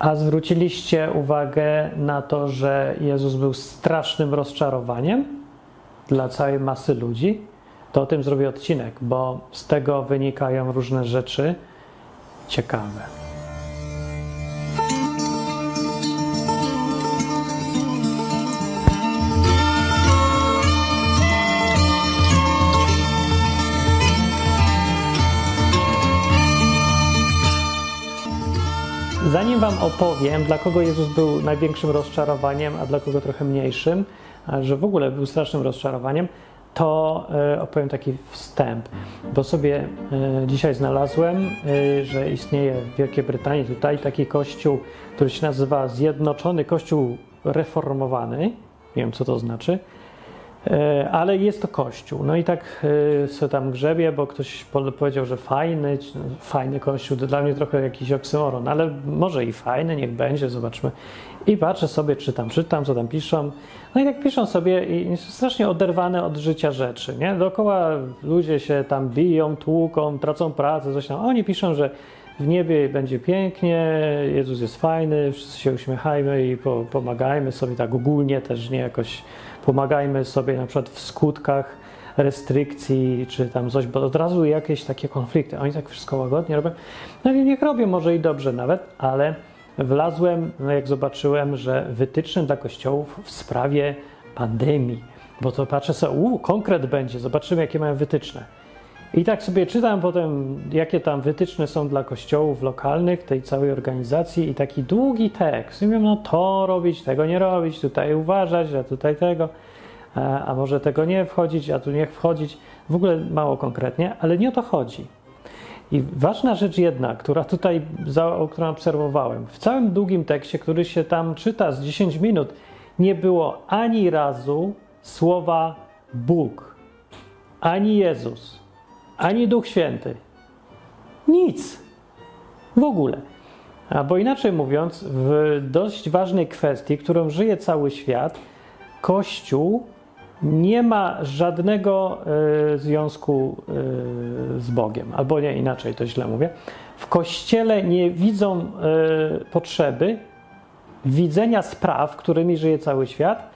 A zwróciliście uwagę na to, że Jezus był strasznym rozczarowaniem dla całej masy ludzi? To o tym zrobię odcinek, bo z tego wynikają różne rzeczy ciekawe. Zanim Wam opowiem, dla kogo Jezus był największym rozczarowaniem, a dla kogo trochę mniejszym, a że w ogóle był strasznym rozczarowaniem, to e, opowiem taki wstęp, bo sobie e, dzisiaj znalazłem, e, że istnieje w Wielkiej Brytanii tutaj taki kościół, który się nazywa Zjednoczony Kościół Reformowany. Nie wiem, co to znaczy ale jest to kościół. No i tak e, sobie tam grzebie, bo ktoś powiedział, że fajny, fajny kościół, to dla mnie trochę jakiś oksymoron, ale może i fajny, niech będzie, zobaczmy. I patrzę sobie, czytam, czytam, co tam piszą. No i tak piszą sobie i strasznie oderwane od życia rzeczy, nie? Dookoła ludzie się tam biją, tłuką, tracą pracę, coś tam. Oni piszą, że w niebie będzie pięknie, Jezus jest fajny, wszyscy się uśmiechajmy i pomagajmy sobie tak ogólnie też, nie jakoś pomagajmy sobie na przykład w skutkach restrykcji, czy tam coś, bo od razu jakieś takie konflikty. Oni tak wszystko łagodnie robią. No i niech robią, może i dobrze nawet, ale wlazłem, no jak zobaczyłem, że wytyczne dla kościołów w sprawie pandemii, bo to patrzę sobie, uuu, konkret będzie, zobaczymy, jakie mają wytyczne. I tak sobie czytam potem, jakie tam wytyczne są dla kościołów lokalnych, tej całej organizacji i taki długi tekst. I mówię, no to robić, tego nie robić, tutaj uważać, a tutaj tego, a, może tego nie wchodzić, a tu nie wchodzić. W ogóle mało konkretnie, ale nie o to chodzi. I ważna rzecz jedna, która tutaj, którą obserwowałem, w całym długim tekście, który się tam czyta z 10 minut, nie było ani razu słowa Bóg, ani Jezus ani Duch Święty. Nic. W ogóle. Albo inaczej mówiąc, w dość ważnej kwestii, którą żyje cały świat, Kościół nie ma żadnego y, związku y, z Bogiem. Albo nie, inaczej to źle mówię. W Kościele nie widzą y, potrzeby widzenia spraw, którymi żyje cały świat,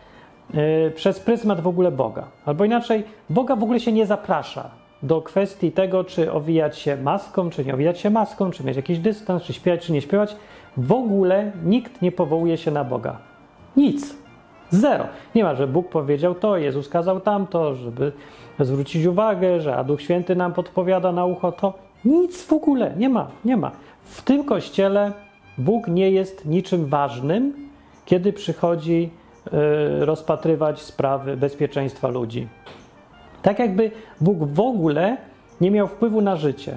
przez pryzmat w ogóle Boga. Albo inaczej, Boga w ogóle się nie zaprasza do kwestii tego, czy owijać się maską, czy nie owijać się maską, czy mieć jakiś dystans, czy śpiewać, czy nie śpiewać, w ogóle nikt nie powołuje się na Boga. Nic. Zero. Nie ma, że Bóg powiedział to, Jezus kazał tamto, żeby zwrócić uwagę, że a Duch Święty nam podpowiada na ucho to. Nic w ogóle. Nie ma. Nie ma. W tym kościele Bóg nie jest niczym ważnym, kiedy przychodzi y, rozpatrywać sprawy bezpieczeństwa ludzi. Tak jakby Bóg w ogóle nie miał wpływu na życie.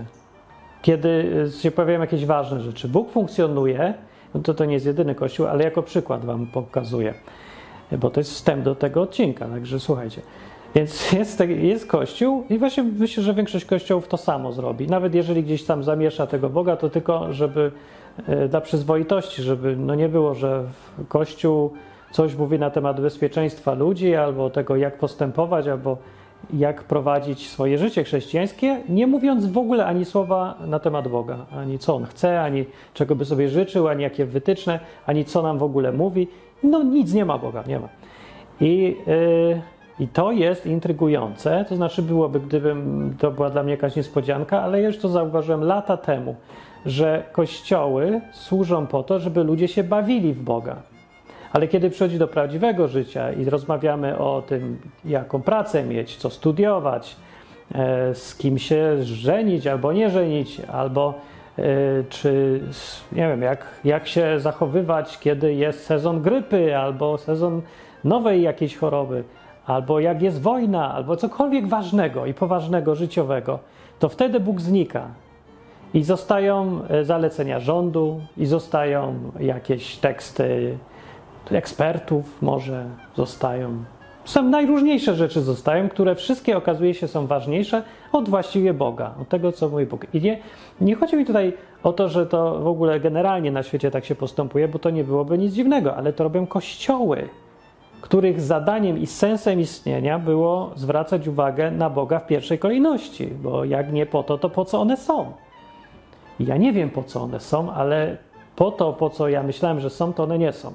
Kiedy e, się pojawiają jakieś ważne rzeczy. Bóg funkcjonuje, no to to nie jest jedyny kościół, ale jako przykład Wam pokazuję, bo to jest wstęp do tego odcinka, także słuchajcie. Więc jest, jest Kościół i właśnie myślę, że większość kościołów to samo zrobi. Nawet jeżeli gdzieś tam zamiesza tego Boga, to tylko, żeby e, dla przyzwoitości, żeby no nie było, że Kościół coś mówi na temat bezpieczeństwa ludzi, albo tego, jak postępować, albo jak prowadzić swoje życie chrześcijańskie, nie mówiąc w ogóle ani słowa na temat Boga, ani co On chce, ani czego by sobie życzył, ani jakie wytyczne, ani co nam w ogóle mówi. No nic nie ma Boga, nie ma. I, yy, i to jest intrygujące, to znaczy byłoby, gdybym to była dla mnie jakaś niespodzianka, ale już to zauważyłem lata temu, że kościoły służą po to, żeby ludzie się bawili w Boga ale kiedy przychodzi do prawdziwego życia i rozmawiamy o tym, jaką pracę mieć, co studiować, e, z kim się żenić albo nie żenić, albo e, czy nie wiem, jak, jak się zachowywać, kiedy jest sezon grypy, albo sezon nowej jakiejś choroby, albo jak jest wojna, albo cokolwiek ważnego i poważnego życiowego, to wtedy Bóg znika. I zostają e, zalecenia rządu, i zostają jakieś teksty ekspertów może zostają. Są najróżniejsze rzeczy zostają, które wszystkie okazuje się są ważniejsze od właściwie Boga, od tego, co mówi Bóg. I nie, nie chodzi mi tutaj o to, że to w ogóle generalnie na świecie tak się postępuje, bo to nie byłoby nic dziwnego, ale to robią kościoły, których zadaniem i sensem istnienia było zwracać uwagę na Boga w pierwszej kolejności, bo jak nie po to, to po co one są? Ja nie wiem, po co one są, ale po to, po co ja myślałem, że są, to one nie są.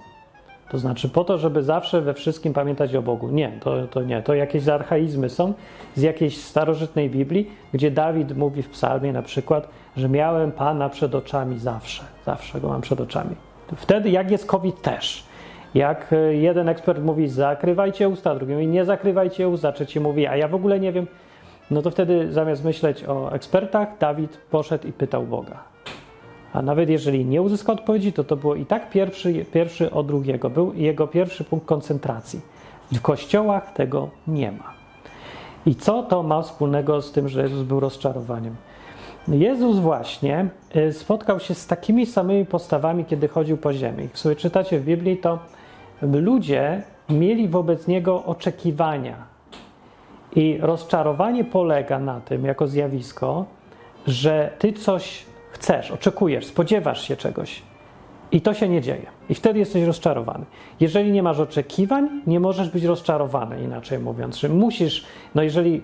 To znaczy po to, żeby zawsze we wszystkim pamiętać o Bogu. Nie, to, to nie. To jakieś archaizmy są z jakiejś starożytnej Biblii, gdzie Dawid mówi w psalmie na przykład, że miałem Pana przed oczami zawsze. Zawsze go mam przed oczami. Wtedy jak jest COVID też. Jak e, jeden ekspert mówi, zakrywajcie usta, drugi mówi, nie zakrywajcie usta, trzeci mówi, a ja w ogóle nie wiem, no to wtedy zamiast myśleć o ekspertach, Dawid poszedł i pytał Boga. A nawet jeżeli nie uzyskał odpowiedzi, to to było i tak pierwszy, pierwszy od drugiego. Był jego pierwszy punkt koncentracji. W kościołach tego nie ma. I co to ma wspólnego z tym, że Jezus był rozczarowaniem? Jezus właśnie y, spotkał się z takimi samymi postawami, kiedy chodził po ziemi. Jak sobie czytacie w Biblii, to ludzie mieli wobec niego oczekiwania. I rozczarowanie polega na tym, jako zjawisko, że ty coś chcesz, oczekujesz, spodziewasz się czegoś i to się nie dzieje. I wtedy jesteś rozczarowany. Jeżeli nie masz oczekiwań, nie możesz być rozczarowany, inaczej mówiąc, że musisz, no jeżeli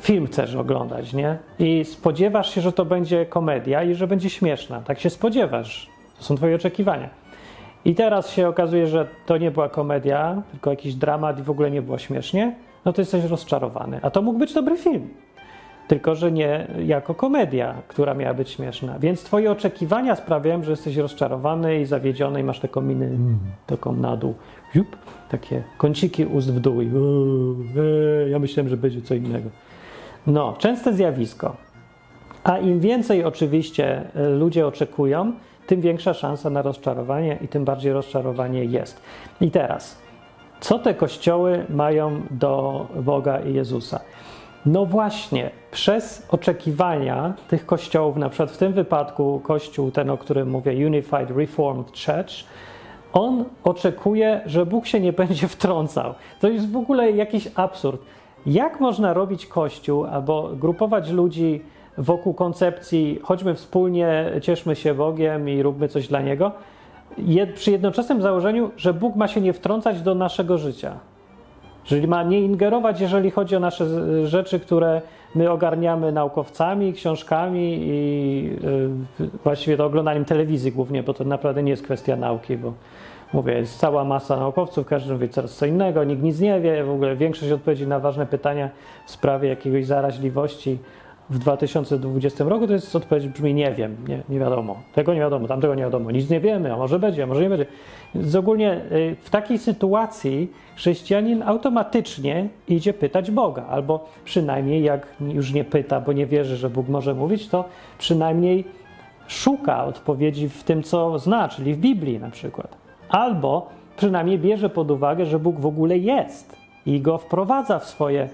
film chcesz oglądać, nie? I spodziewasz się, że to będzie komedia i że będzie śmieszna. Tak się spodziewasz. To są twoje oczekiwania. I teraz się okazuje, że to nie była komedia, tylko jakiś dramat i w ogóle nie było śmiesznie, no to jesteś rozczarowany. A to mógł być dobry film tylko że nie jako komedia, która miała być śmieszna. Więc twoje oczekiwania sprawiają, że jesteś rozczarowany i zawiedziony i masz taką minę mm, taką na dół, Jup, takie kąciki ust w dół i e, ja myślałem, że będzie co innego. No, częste zjawisko. A im więcej oczywiście e, ludzie oczekują, tym większa szansa na rozczarowanie i tym bardziej rozczarowanie jest. I teraz, co te kościoły mają do Boga i Jezusa? No właśnie, przez oczekiwania tych kościołów, na przykład w tym wypadku kościół ten, o którym mówię, Unified Reformed Church, on oczekuje, że Bóg się nie będzie wtrącał. To jest w ogóle jakiś absurd. Jak można robić kościół albo grupować ludzi wokół koncepcji chodźmy wspólnie, cieszmy się Bogiem i róbmy coś dla Niego, przy jednoczesnym założeniu, że Bóg ma się nie wtrącać do naszego życia. Czyli ma nie ingerować, jeżeli chodzi o nasze rzeczy, które my ogarniamy naukowcami, książkami i yy, właściwie to oglądaniem telewizji głównie, bo to naprawdę nie jest kwestia nauki, bo mówię, jest cała masa naukowców, każdy wie coraz co innego, nikt nic nie wie, w ogóle większość odpowiedzi na ważne pytania w sprawie jakiegoś zaraźliwości w 2020 roku, to jest odpowiedź brzmi nie wiem, nie, nie wiadomo, tego nie wiadomo, tamtego nie wiadomo, nic nie wiemy, a może będzie, a może nie będzie. Więc ogólnie y, w takiej sytuacji chrześcijanin automatycznie idzie pytać Boga, albo przynajmniej jak już nie pyta, bo nie wierzy, że Bóg może mówić, to przynajmniej szuka odpowiedzi w tym, co zna, czyli w Biblii na przykład. Albo przynajmniej bierze pod uwagę, że Bóg w ogóle jest i go wprowadza w swoje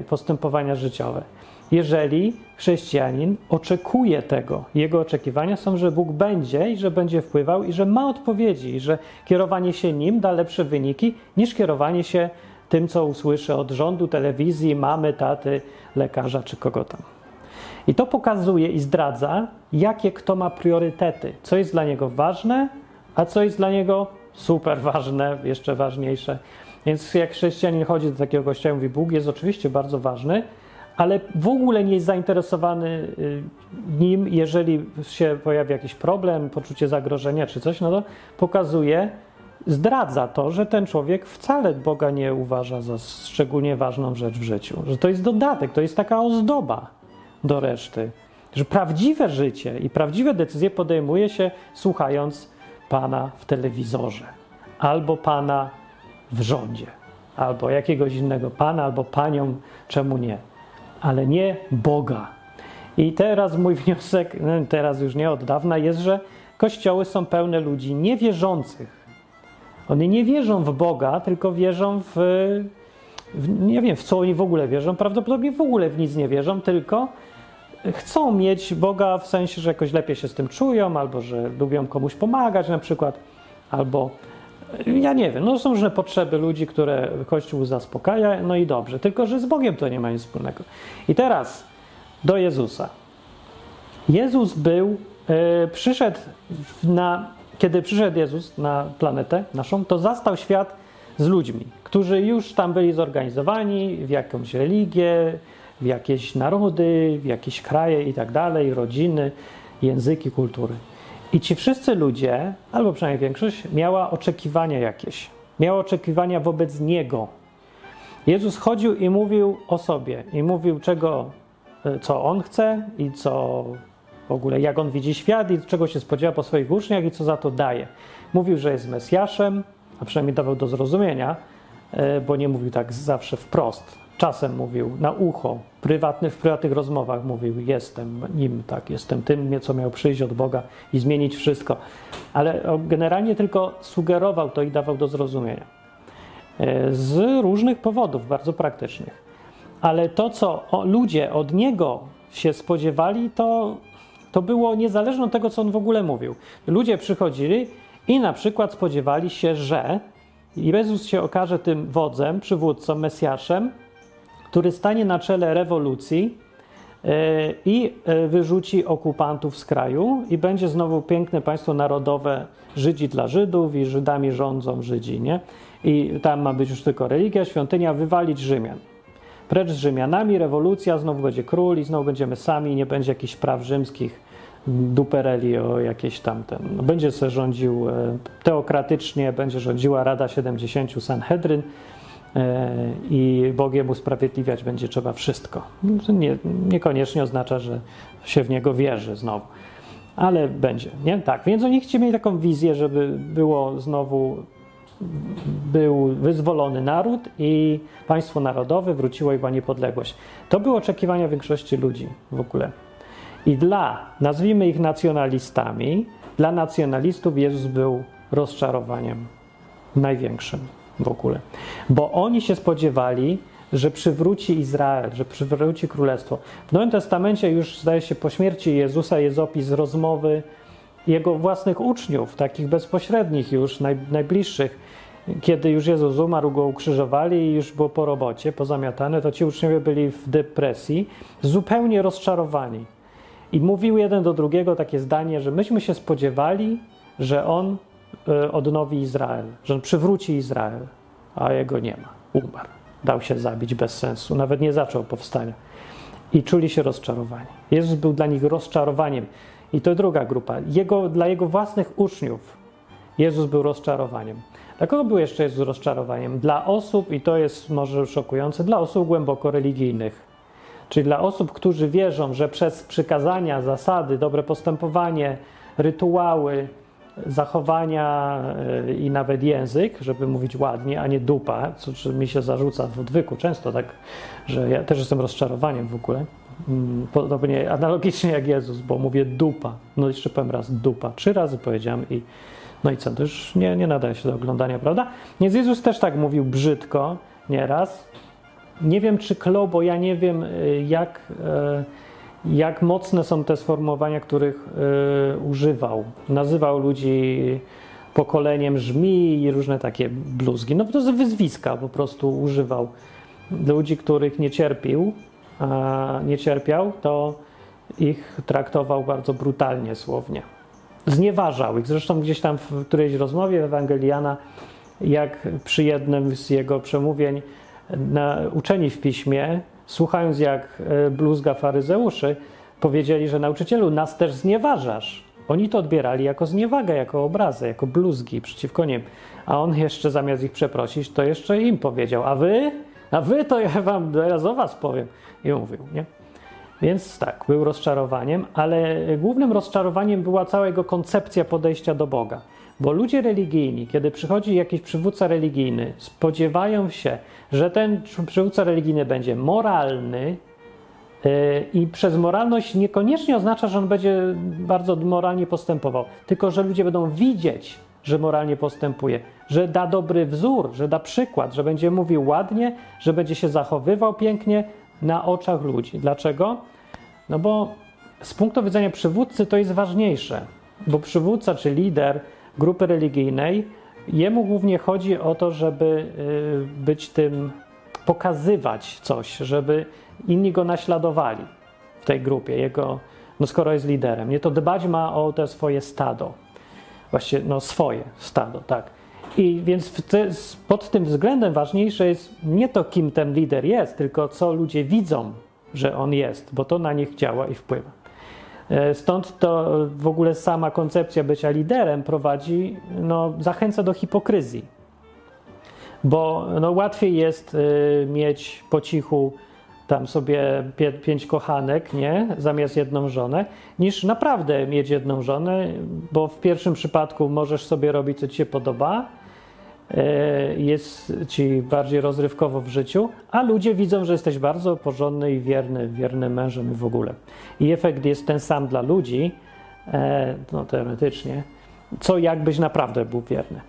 y, postępowania życiowe jeżeli chrześcijanin oczekuje tego. Jego oczekiwania są, że Bóg będzie i że będzie wpływał i że ma odpowiedzi, i że kierowanie się nim da lepsze wyniki niż kierowanie się tym, co usłyszy od rządu, telewizji, mamy, taty, lekarza czy kogo tam. I to pokazuje i zdradza, jakie kto ma priorytety, co jest dla niego ważne, a co jest dla niego super ważne, jeszcze ważniejsze. Więc jak chrześcijanin chodzi do takiego kościoła i mówi, Bóg jest oczywiście bardzo ważny, ale w ogóle nie jest zainteresowany y, nim, jeżeli się pojawi jakiś problem, poczucie zagrożenia czy coś, no to pokazuje, zdradza to, że ten człowiek wcale Boga nie uważa za szczególnie ważną rzecz w życiu, że to jest dodatek, to jest taka ozdoba do reszty, że prawdziwe życie i prawdziwe decyzje podejmuje się słuchając Pana w telewizorze albo Pana w rządzie, albo jakiegoś innego Pana, albo Panią, czemu nie ale nie Boga. I teraz mój wniosek, no, teraz już nie od dawna, jest, że kościoły są pełne ludzi niewierzących. Oni nie wierzą w Boga, tylko wierzą w, w, nie wiem, w co oni w ogóle wierzą. Prawdopodobnie w ogóle w nic nie wierzą, tylko chcą mieć Boga w sensie, że jakoś lepiej się z tym czują, albo że lubią komuś pomagać na przykład, albo ja nie wiem, no są różne potrzeby ludzi, które Kościół zaspokaja, no i dobrze, tylko że z Bogiem to nie ma nic wspólnego. I teraz do Jezusa. Jezus był, yy, przyszedł na, kiedy przyszedł Jezus na planetę naszą, to zastał świat z ludźmi, którzy już tam byli zorganizowani w jakąś religię, w jakieś narody, w jakieś kraje i tak dalej, rodziny, języki, kultury. I ci wszyscy ludzie, albo przynajmniej większość, miała oczekiwania jakieś. Miała oczekiwania wobec Niego. Jezus chodził i mówił o sobie, i mówił, czego, e, co On chce i co w ogóle, jak On widzi świat i czego się spodziewa po swoich uczniach i co za to daje. Mówił, że jest Mesjaszem, a przynajmniej dawał do zrozumienia, e, bo nie mówił tak zawsze wprost. Czasem mówił na ucho, prywatny, w prywatnych rozmowach mówił: Jestem nim, tak, jestem tym, co miał przyjść od Boga i zmienić wszystko. Ale generalnie tylko sugerował to i dawał do zrozumienia. E, z różnych powodów, bardzo praktycznych. Ale to, co ludzie od niego się spodziewali, to, to było niezależne od tego, co on w ogóle mówił. Ludzie przychodzili i na przykład spodziewali się, że Jezus się okaże tym wodzem, przywódcą, Mesjaszem, który stanie na czele rewolucji e, i e, wyrzuci okupantów z kraju i będzie znowu piękne państwo narodowe Żydzi dla Żydów i Żydami rządzą Żydzi, nie? I tam ma być już tylko religia, świątynia, wywalić Rzymian. Precz z Rzymianami, rewolucja, znowu będzie król i znowu będziemy sami, nie będzie jakichś praw rzymskich, dupereli o jakieś tamten. No, będzie se rządził e, teokratycznie, będzie rządziła Rada 70 Sanhedryn, i Bogiem usprawiedliwiać będzie trzeba wszystko. Nie, niekoniecznie oznacza, że się w Niego wierzy znowu, ale będzie, nie? Tak, więc oni chcieli mieć taką wizję, żeby było znowu był wyzwolony naród i państwo narodowe wróciło była niepodległość. To było oczekiwania większości ludzi w ogóle. I dla, nazwijmy ich nacjonalistami, dla nacjonalistów Jezus był rozczarowaniem największym w ogóle. Bo oni się spodziewali, że przywróci Izrael, że przywróci królestwo. W Nowym Testamencie już zdaje się po śmierci Jezusa jest opis rozmowy jego własnych uczniów, takich bezpośrednich już, naj, najbliższych. Kiedy już Jezus umarł, go ukrzyżowali i już było po robocie, pozamiatane, to ci uczniowie byli w depresji, zupełnie rozczarowani. I mówił jeden do drugiego takie zdanie, że myśmy się spodziewali, że on odnowi Izrael, że on przywróci Izrael, a jego nie ma. Umarł. Dał się zabić bez sensu, nawet nie zaczął powstania. I czuli się rozczarowani. Jezus był dla nich rozczarowaniem. I to druga grupa. Jego, dla jego własnych uczniów Jezus był rozczarowaniem. Dla kogo był jeszcze Jezus rozczarowaniem? Dla osób, i to jest może szokujące, dla osób głęboko religijnych. Czyli dla osób, którzy wierzą, że przez przykazania, zasady, dobre postępowanie, rytuały, zachowania e, i nawet język, żeby mówić ładnie, a nie dupa, co mi się zarzuca w odwyku często tak, że ja też jestem rozczarowaniem w ogóle. Mm, podobnie, analogicznie jak Jezus, bo mówię dupa. No jeszcze powiem raz dupa. Trzy razy powiedziałem i no i co, to już nie, nie nadaje się do oglądania, prawda? Więc Jezus też tak mówił brzydko nieraz. Nie wiem, czy klo, bo ja nie wiem, e, jak... E, jak mocne są te sformułowania, których y, używał. Nazywał ludzi pokoleniem żmi i różne takie bluzgi. No to jest wyzwiska po prostu używał. Ludzi, których nie cierpił, a nie cierpiał, to ich traktował bardzo brutalnie słownie. Znieważał ich. Zresztą gdzieś tam w którejś rozmowie Ewangeliana, jak przy jednym z jego przemówień, na, uczeni w piśmie słuchając jak e, bluzga faryzeuszy, powiedzieli, że nauczycielu, nas też znieważasz. Oni to odbierali jako zniewagę, jako obrazę, jako bluzgi przeciwko nim. A on jeszcze zamiast ich przeprosić, to jeszcze im powiedział, a wy? A wy to ja wam teraz o was powiem. I mówił, nie? Więc tak, był rozczarowaniem, ale głównym rozczarowaniem była cała jego koncepcja podejścia do Boga. Bo ludzie religijni, kiedy przychodzi jakiś przywódca religijny, spodziewają się, że ten przywódca religijny będzie moralny, yy, i przez moralność niekoniecznie oznacza, że on będzie bardzo moralnie postępował, tylko że ludzie będą widzieć, że moralnie postępuje, że da dobry wzór, że da przykład, że będzie mówił ładnie, że będzie się zachowywał pięknie na oczach ludzi. Dlaczego? No bo z punktu widzenia przywódcy to jest ważniejsze, bo przywódca czy lider grupy religijnej, jemu głównie chodzi o to, żeby y, być tym, pokazywać coś, żeby inni go naśladowali w tej grupie, jego, no skoro jest liderem. Nie to dbać ma o te swoje stado. Właściwie, no swoje stado, tak. I więc te, pod tym względem ważniejsze jest nie to, kim ten lider jest, tylko co ludzie widzą, że on jest, bo to na nich działa i wpływa. E, stąd to w ogóle sama koncepcja bycia liderem prowadzi, no, zachęca do hipokryzji. Bo no, łatwiej jest y, mieć po cichu tam sobie pie, pięć kochanek, nie, zamiast jedną żonę, niż naprawdę mieć jedną żonę, bo w pierwszym przypadku możesz sobie robić, co ci się podoba, jest ci bardziej rozrywkowo w życiu, a ludzie widzą, że jesteś bardzo porządny i wierny, wierny mężem i w ogóle. I efekt jest ten sam dla ludzi, e, no teoretycznie, co jakbyś naprawdę był wierny.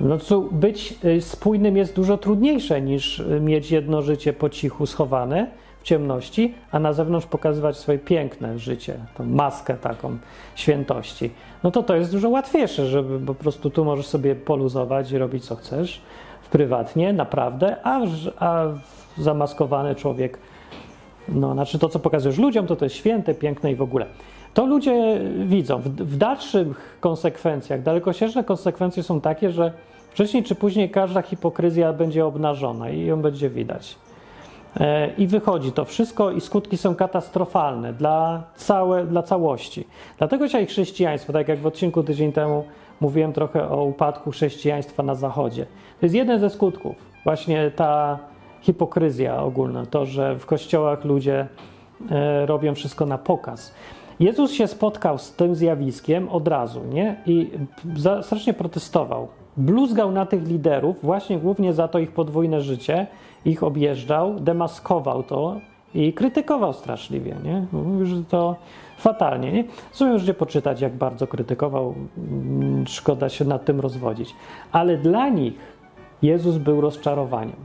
No co, być y, spójnym jest dużo trudniejsze niż mieć jedno życie po cichu schowane ciemności, a na zewnątrz pokazywać swoje piękne życie, tą maskę taką świętości. No to to jest dużo łatwiejsze, żeby po prostu tu możesz sobie poluzować i robić co chcesz prywatnie, naprawdę, a, a zamaskowany człowiek, no znaczy to, co pokazujesz ludziom, to to jest święte, piękne i w ogóle. To ludzie widzą. W, w dalszych konsekwencjach, dalekosiężne konsekwencje są takie, że wcześniej czy później każda hipokryzja będzie obnażona i ją będzie widać. E, I wychodzi to wszystko, i skutki są katastrofalne dla, całe, dla całości. Dlatego dzisiaj chrześcijaństwo, tak jak w odcinku tydzień temu mówiłem trochę o upadku chrześcijaństwa na Zachodzie. To jest jeden ze skutków, właśnie ta hipokryzja ogólna, to, że w kościołach ludzie e, robią wszystko na pokaz. Jezus się spotkał z tym zjawiskiem od razu, nie? I strasznie protestował. Bluzgał na tych liderów, właśnie głównie za to ich podwójne życie, ich objeżdżał, demaskował to i krytykował straszliwie, nie? Mówił, że to fatalnie, nie? Sobie możecie poczytać, jak bardzo krytykował, mm, szkoda się nad tym rozwodzić. Ale dla nich Jezus był rozczarowaniem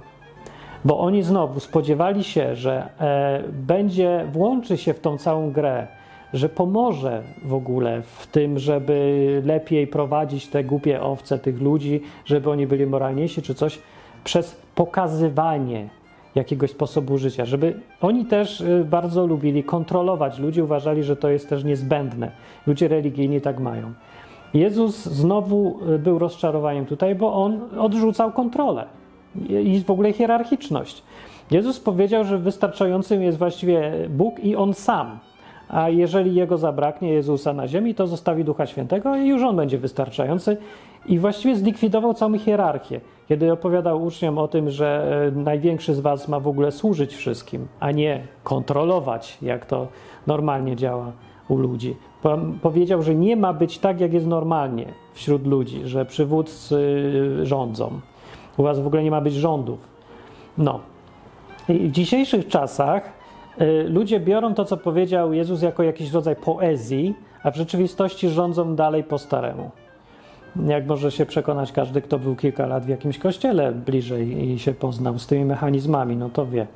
bo oni znowu spodziewali się, że e, będzie, włączy się w tą całą grę że pomoże w ogóle w tym, żeby lepiej prowadzić te głupie owce tych ludzi, żeby oni byli moralniejsi czy coś, przez pokazywanie jakiegoś sposobu życia, żeby oni też y, bardzo lubili kontrolować ludzi, uważali, że to jest też niezbędne. Ludzie religijni tak mają. Jezus znowu y, był rozczarowaniem tutaj, bo on odrzucał kontrolę i w ogóle hierarchiczność. Jezus powiedział, że wystarczającym jest właściwie Bóg i on sam a jeżeli jego zabraknie, Jezusa na ziemi, to zostawi Ducha Świętego i już on będzie wystarczający. I właściwie zlikwidował całą hierarchię, kiedy opowiadał uczniom o tym, że e, największy z was ma w ogóle służyć wszystkim, a nie kontrolować, jak to normalnie działa u ludzi. Powiedział, że nie ma być tak, jak jest normalnie wśród ludzi, że przywódcy rządzą. U was w ogóle nie ma być rządów. No. I w dzisiejszych czasach Y, ludzie biorą to, co powiedział Jezus, jako jakiś rodzaj poezji, a w rzeczywistości rządzą dalej po staremu. Jak może się przekonać każdy, kto był kilka lat w jakimś kościele bliżej i się poznał z tymi mechanizmami, no to wie.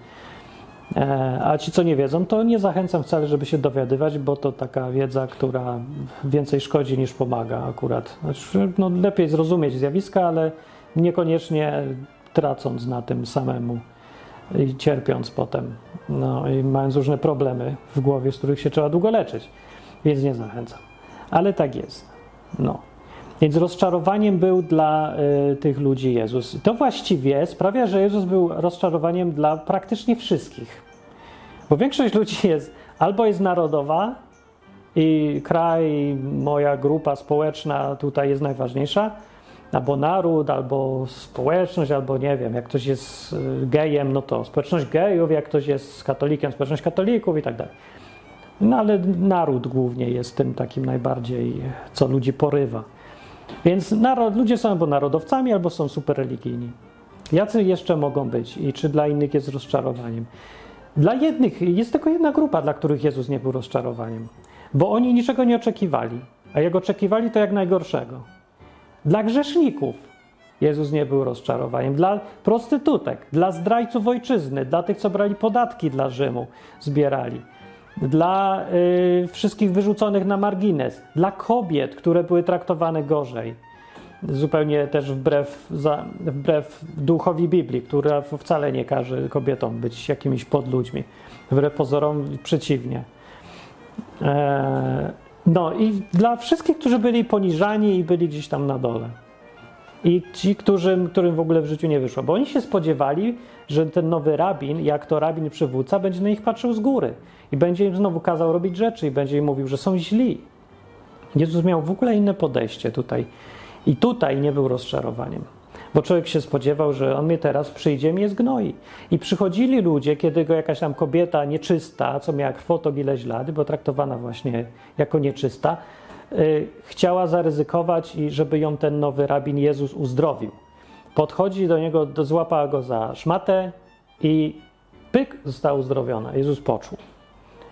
E, a ci, co nie wiedzą, to nie zachęcam wcale, żeby się dowiadywać, bo to taka wiedza, która więcej szkodzi niż pomaga akurat. Znaczy, no, lepiej zrozumieć zjawiska, ale niekoniecznie tracąc na tym samemu i cierpiąc potem, no i mając różne problemy w głowie, z których się trzeba długo leczyć, więc nie zachęcam. Ale tak jest. No. Więc rozczarowaniem był dla y, tych ludzi Jezus. To właściwie sprawia, że Jezus był rozczarowaniem dla praktycznie wszystkich. Bo większość ludzi jest albo jest narodowa i kraj, moja grupa społeczna tutaj jest najważniejsza, albo naród, albo społeczność, albo nie wiem, jak ktoś jest y, gejem, no to społeczność gejów, jak ktoś jest katolikiem, społeczność katolików i tak dalej. No ale naród głównie jest tym takim najbardziej, co ludzi porywa. Więc narod, ludzie są albo narodowcami, albo są super religijni. Jacy jeszcze mogą być i czy dla innych jest rozczarowaniem? Dla jednych jest tylko jedna grupa, dla których Jezus nie był rozczarowaniem, bo oni niczego nie oczekiwali, a jak oczekiwali, to jak najgorszego. Dla grzeszników Jezus nie był rozczarowaniem. Dla prostytutek, dla zdrajców ojczyzny, dla tych, co brali podatki dla Rzymu, zbierali. Dla y, wszystkich wyrzuconych na margines, dla kobiet, które były traktowane gorzej. Zupełnie też wbrew, za, wbrew duchowi Biblii, która wcale nie każe kobietom być jakimiś podludźmi. Wbrew pozorom przeciwnie. Eee, no i dla wszystkich, którzy byli poniżani i byli gdzieś tam na dole. I ci, którym w ogóle w życiu nie wyszło, bo oni się spodziewali, że ten nowy rabin, jak to rabin przywódca, będzie na nich patrzył z góry i będzie im znowu kazał robić rzeczy i będzie im mówił, że są źli. Jezus miał w ogóle inne podejście tutaj. I tutaj nie był rozczarowaniem. Bo człowiek się spodziewał, że on mnie teraz przyjdzie, mnie zgnoi. I przychodzili ludzie, kiedy go jakaś tam kobieta nieczysta, co miała krwotok ileś lat, bo traktowana właśnie jako nieczysta, yy, chciała zaryzykować i żeby ją ten nowy rabin Jezus uzdrowił. Podchodzi do niego, do, złapała go za szmatę i pyk, została uzdrowiona. Jezus poczuł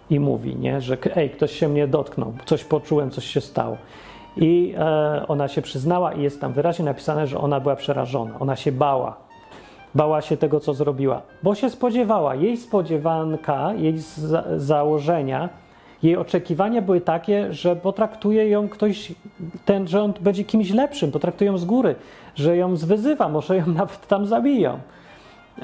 i mówi, nie, że ej, ktoś się mnie dotknął, coś poczułem, coś się stało. I e, ona się przyznała, i jest tam wyraźnie napisane, że ona była przerażona, ona się bała. Bała się tego, co zrobiła, bo się spodziewała. Jej spodziewanka, jej za założenia, jej oczekiwania były takie, że potraktuje ją ktoś, ten, on będzie kimś lepszym, potraktuje ją z góry, że ją zwyzywa, może ją nawet tam zabiją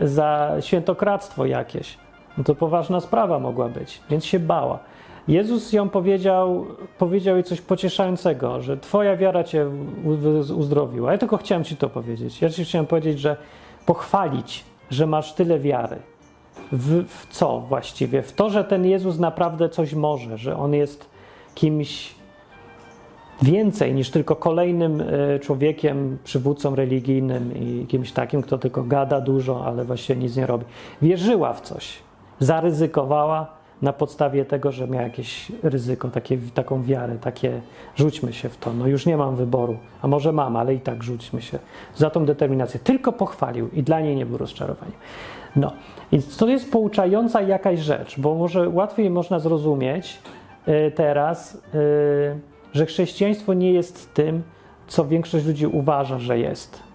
za świętokradztwo jakieś. No to poważna sprawa mogła być, więc się bała. Jezus ją powiedział, powiedział jej coś pocieszającego, że Twoja wiara Cię uzdrowiła. Ja tylko chciałem Ci to powiedzieć. Ja Ci chciałem powiedzieć, że pochwalić, że masz tyle wiary. W, w co właściwie? W to, że ten Jezus naprawdę coś może, że On jest kimś więcej niż tylko kolejnym e, człowiekiem, przywódcą religijnym i kimś takim, kto tylko gada dużo, ale właściwie nic nie robi. Wierzyła w coś, zaryzykowała na podstawie tego, że miał jakieś ryzyko, takie, taką wiarę, takie rzućmy się w to, no już nie mam wyboru, a może mam, ale i tak rzućmy się za tą determinację. Tylko pochwalił i dla niej nie był rozczarowaniem. No, więc to jest pouczająca jakaś rzecz, bo może łatwiej można zrozumieć y, teraz, y, że chrześcijaństwo nie jest tym, co większość ludzi uważa, że jest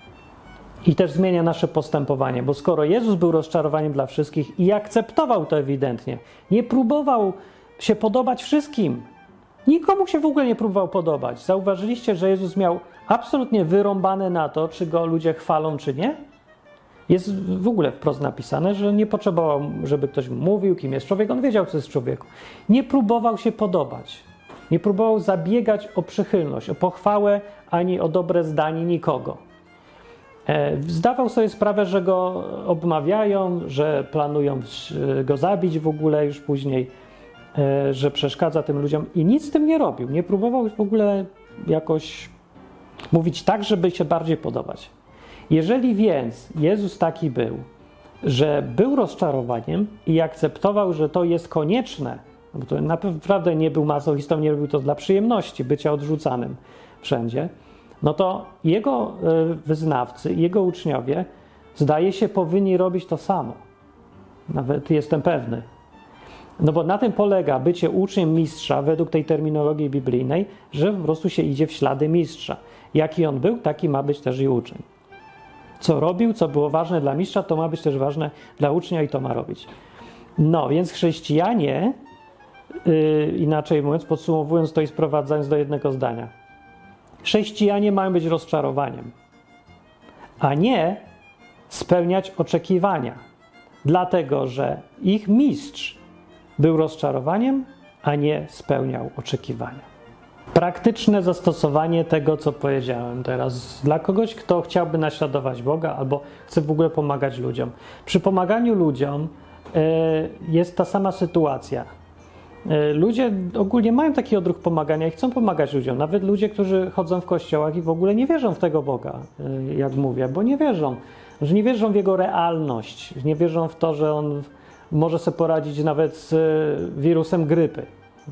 i też zmienia nasze postępowanie, bo skoro Jezus był rozczarowaniem dla wszystkich i akceptował to ewidentnie, nie próbował się podobać wszystkim, nikomu się w ogóle nie próbował podobać. Zauważyliście, że Jezus miał absolutnie wyrąbane na to, czy go ludzie chwalą, czy nie? Jest w ogóle wprost napisane, że nie potrzebował, żeby ktoś mówił, kim jest człowiek. On wiedział, co jest człowieku. Nie próbował się podobać. Nie próbował zabiegać o przychylność, o pochwałę ani o dobre zdanie nikogo. E, zdawał sobie sprawę, że go obmawiają, że planują go zabić w ogóle już później, e, że przeszkadza tym ludziom i nic z tym nie robił. Nie próbował w ogóle jakoś mówić tak, żeby się bardziej podobać. Jeżeli więc Jezus taki był, że był rozczarowaniem i akceptował, że to jest konieczne, bo to naprawdę nie był masochistą, nie robił to dla przyjemności bycia odrzucanym wszędzie, no to jego e, wyznawcy, jego uczniowie, zdaje się, powinni robić to samo. Nawet jestem pewny. No bo na tym polega bycie uczniem mistrza według tej terminologii biblijnej, że po prostu się idzie w ślady mistrza. Jaki on był, taki ma być też i uczeń. Co robił, co było ważne dla mistrza, to ma być też ważne dla ucznia i to ma robić. No, więc chrześcijanie, yy, inaczej mówiąc, podsumowując to i sprowadzając do jednego zdania, Chrześcijanie mają być rozczarowaniem, a nie spełniać oczekiwania, dlatego że ich mistrz był rozczarowaniem, a nie spełniał oczekiwania. Praktyczne zastosowanie tego, co powiedziałem teraz, dla kogoś, kto chciałby naśladować Boga albo chce w ogóle pomagać ludziom. Przy pomaganiu ludziom y, jest ta sama sytuacja. E, ludzie ogólnie mają taki odruch pomagania i chcą pomagać ludziom. Nawet ludzie, którzy chodzą w kościołach i w ogóle nie wierzą w tego Boga, e, jak mówię, bo nie wierzą. Że nie wierzą w jego realność, nie wierzą w to, że on może sobie poradzić nawet z e, wirusem grypy.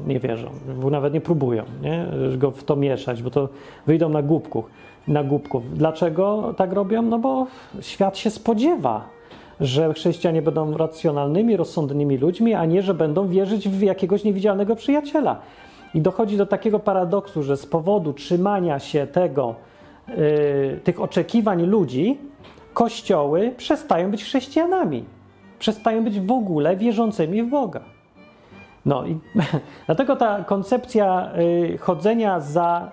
Nie wierzą, nawet nie próbują nie? go w to mieszać, bo to wyjdą na głupków. Na głupków. Dlaczego tak robią? No bo świat się spodziewa że chrześcijanie będą racjonalnymi, rozsądnymi ludźmi, a nie, że będą wierzyć w jakiegoś niewidzialnego przyjaciela. I dochodzi do takiego paradoksu, że z powodu trzymania się tego, yy, tych oczekiwań ludzi, kościoły przestają być chrześcijanami. Przestają być w ogóle wierzącymi w Boga. No i dlatego ta koncepcja yy, chodzenia za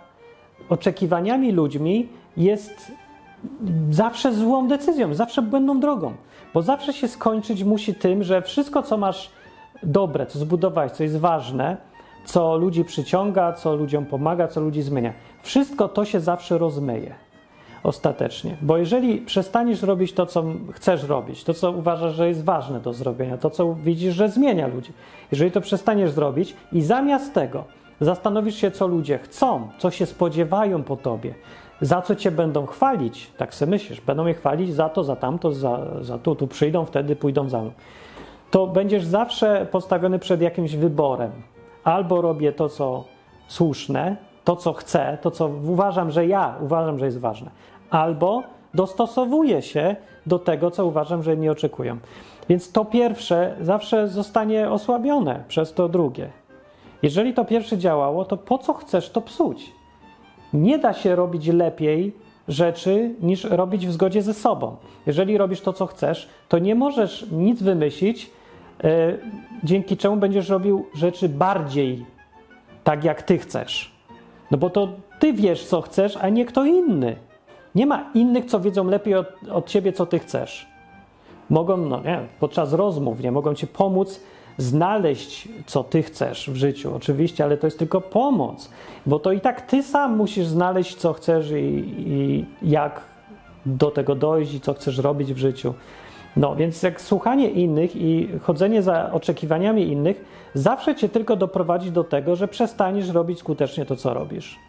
oczekiwaniami ludźmi jest zawsze złą decyzją, zawsze błędną drogą. Bo zawsze się skończyć musi tym, że wszystko, co masz dobre, co zbudowałeś, co jest ważne, co ludzi przyciąga, co ludziom pomaga, co ludzi zmienia, wszystko to się zawsze rozmyje. Ostatecznie. Bo jeżeli przestaniesz robić to, co chcesz robić, to, co uważasz, że jest ważne do zrobienia, to, co widzisz, że zmienia ludzi, jeżeli to przestaniesz zrobić i zamiast tego zastanowisz się, co ludzie chcą, co się spodziewają po tobie, za co cię będą chwalić, tak sobie myślisz, będą mnie chwalić za to, za tamto, za, za tu, tu przyjdą, wtedy pójdą za mną, to będziesz zawsze postawiony przed jakimś wyborem. Albo robię to, co słuszne, to, co chcę, to, co uważam, że ja uważam, że jest ważne, albo dostosowuję się do tego, co uważam, że nie oczekują. Więc to pierwsze zawsze zostanie osłabione przez to drugie. Jeżeli to pierwsze działało, to po co chcesz to psuć? Nie da się robić lepiej rzeczy niż robić w zgodzie ze sobą. Jeżeli robisz to, co chcesz, to nie możesz nic wymyślić, yy, dzięki czemu będziesz robił rzeczy bardziej tak, jak ty chcesz. No bo to ty wiesz, co chcesz, a nie kto inny. Nie ma innych, co wiedzą lepiej od, od ciebie, co ty chcesz. Mogą, no nie, podczas rozmów, nie, mogą ci pomóc znaleźć, co ty chcesz w życiu, oczywiście, ale to jest tylko pomoc, bo to i tak ty sam musisz znaleźć, co chcesz i, i jak do tego dojść i co chcesz robić w życiu. No, więc jak słuchanie innych i chodzenie za oczekiwaniami innych zawsze cię tylko doprowadzi do tego, że przestaniesz robić skutecznie to, co robisz.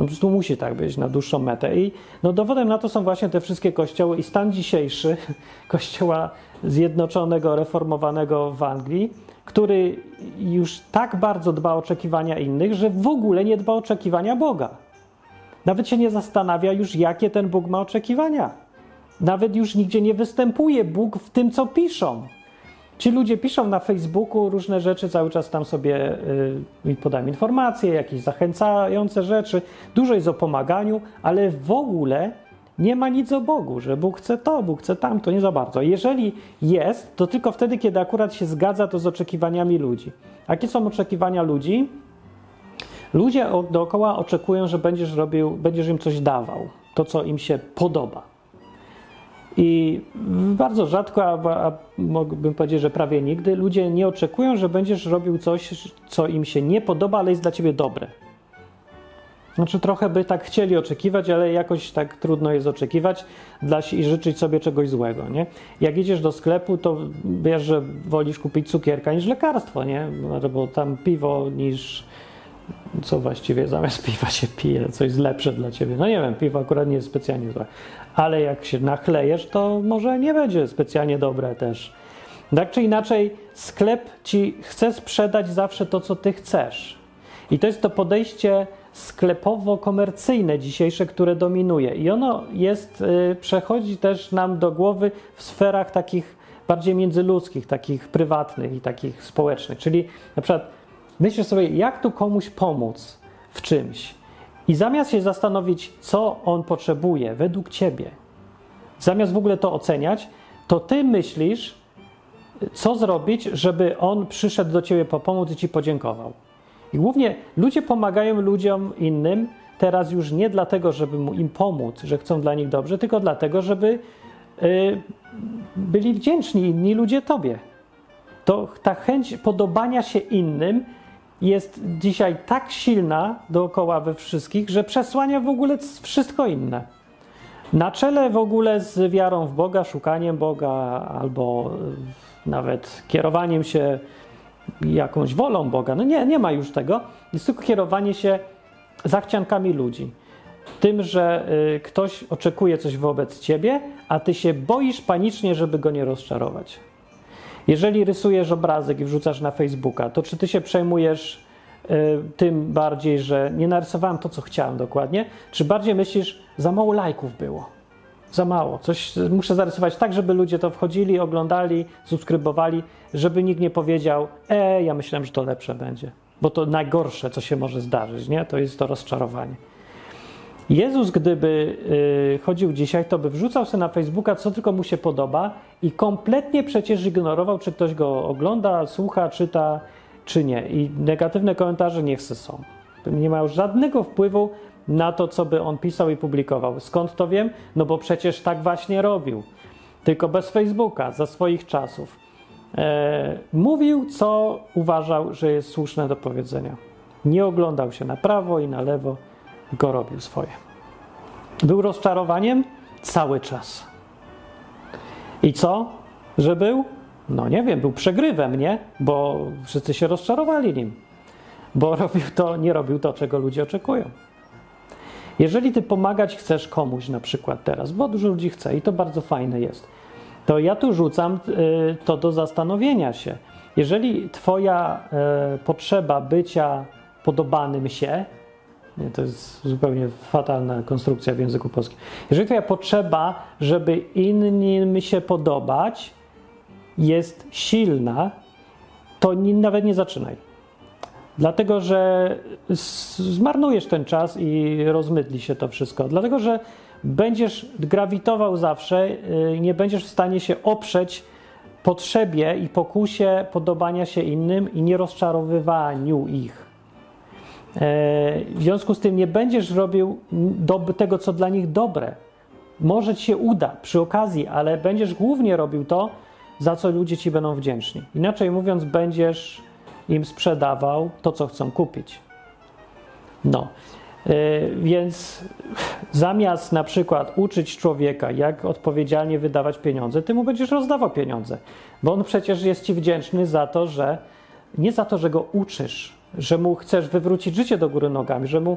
No po prostu musi tak być na dłuższą metę. I no, dowodem na to są właśnie te wszystkie kościoły i stan dzisiejszy kościoła zjednoczonego, reformowanego w Anglii, który już tak bardzo dba o oczekiwania innych, że w ogóle nie dba o oczekiwania Boga. Nawet się nie zastanawia już, jakie ten Bóg ma oczekiwania. Nawet już nigdzie nie występuje Bóg w tym, co piszą. Ci ludzie piszą na Facebooku różne rzeczy, cały czas tam sobie yy, podają informacje, jakieś zachęcające rzeczy. Dużo jest o pomaganiu, ale w ogóle nie ma nic o Bogu, że Bóg chce to, Bóg chce tamto, nie za bardzo. Jeżeli jest, to tylko wtedy, kiedy akurat się zgadza to z oczekiwaniami ludzi. Jakie są oczekiwania ludzi? Ludzie dookoła oczekują, że będziesz robił, będziesz im coś dawał, to co im się podoba. I bardzo rzadko, a, a mógłbym powiedzieć, że prawie nigdy, ludzie nie oczekują, że będziesz robił coś, co im się nie podoba, ale jest dla ciebie dobre. Znaczy, trochę by tak chcieli oczekiwać, ale jakoś tak trudno jest oczekiwać dla, i życzyć sobie czegoś złego, nie? Jak idziesz do sklepu, to wiesz, że wolisz kupić cukierka niż lekarstwo, nie? Albo tam piwo niż co właściwie zamiast piwa się pije, coś jest lepsze dla ciebie. No nie wiem, piwo akurat nie jest specjalnie złe, ale jak się nachlejesz, to może nie będzie specjalnie dobre też. Tak czy inaczej, sklep ci chce sprzedać zawsze to, co ty chcesz. I to jest to podejście sklepowo-komercyjne dzisiejsze, które dominuje. I ono jest, y, przechodzi też nam do głowy w sferach takich bardziej międzyludzkich, takich prywatnych i takich społecznych. Czyli na przykład myślisz sobie, jak tu komuś pomóc w czymś. I zamiast się zastanowić, co on potrzebuje według ciebie, zamiast w ogóle to oceniać, to ty myślisz, co zrobić, żeby on przyszedł do ciebie po pomoc i ci podziękował. I głównie ludzie pomagają ludziom innym teraz już nie dlatego, żeby mu im pomóc, że chcą dla nich dobrze, tylko dlatego, żeby y, byli wdzięczni inni ludzie tobie. To ta chęć podobania się innym jest dzisiaj tak silna dookoła we wszystkich, że przesłania w ogóle wszystko inne. Na czele w ogóle z wiarą w Boga, szukaniem Boga albo nawet kierowaniem się jakąś wolą Boga. No nie, nie ma już tego. Jest tylko kierowanie się zachciankami ludzi. Tym, że y, ktoś oczekuje coś wobec ciebie, a ty się boisz panicznie, żeby go nie rozczarować. Jeżeli rysujesz obrazek i wrzucasz na Facebooka, to czy ty się przejmujesz y, tym bardziej, że nie narysowałem to, co chciałem dokładnie, czy bardziej myślisz, za mało lajków było? Za mało. Coś muszę zarysować tak, żeby ludzie to wchodzili, oglądali, subskrybowali, żeby nikt nie powiedział, e, ja myślałem, że to lepsze będzie. Bo to najgorsze, co się może zdarzyć, nie? To jest to rozczarowanie. Jezus, gdyby y, chodził dzisiaj, to by wrzucał sobie na Facebooka, co tylko mu się podoba i kompletnie przecież ignorował, czy ktoś go ogląda, słucha, czyta, czy nie. I negatywne komentarze niech se są. Nie mają żadnego wpływu na to, co by on pisał i publikował. Skąd to wiem? No bo przecież tak właśnie robił. Tylko bez Facebooka, za swoich czasów. E, mówił, co uważał, że jest słuszne do powiedzenia. Nie oglądał się na prawo i na lewo, go robił swoje. Był rozczarowaniem cały czas. I co? Że był? No nie wiem, był przegrywem, nie? Bo wszyscy się rozczarowali nim. Bo robił to, nie robił to, czego ludzie oczekują. Jeżeli ty pomagać chcesz komuś na przykład teraz, bo dużo ludzi chce i to bardzo fajne jest, to ja tu rzucam y, to do zastanowienia się. Jeżeli twoja y, potrzeba bycia podobanym się, to jest zupełnie fatalna konstrukcja w języku polskim. Jeżeli twoja potrzeba, żeby innym się podobać, jest silna, to nawet nie zaczynaj. Dlatego, że zmarnujesz ten czas i rozmydli się to wszystko. Dlatego, że będziesz grawitował zawsze y, nie będziesz w stanie się oprzeć potrzebie i pokusie podobania się innym i nierozczarowywaniu ich. E, w związku z tym nie będziesz robił tego, co dla nich dobre. Może ci się uda przy okazji, ale będziesz głównie robił to, za co ludzie ci będą wdzięczni. Inaczej mówiąc, będziesz im sprzedawał to, co chcą kupić. No, yy, więc zamiast na przykład uczyć człowieka, jak odpowiedzialnie wydawać pieniądze, ty mu będziesz rozdawał pieniądze, bo on przecież jest ci wdzięczny za to, że nie za to, że go uczysz, że mu chcesz wywrócić życie do góry nogami, że mu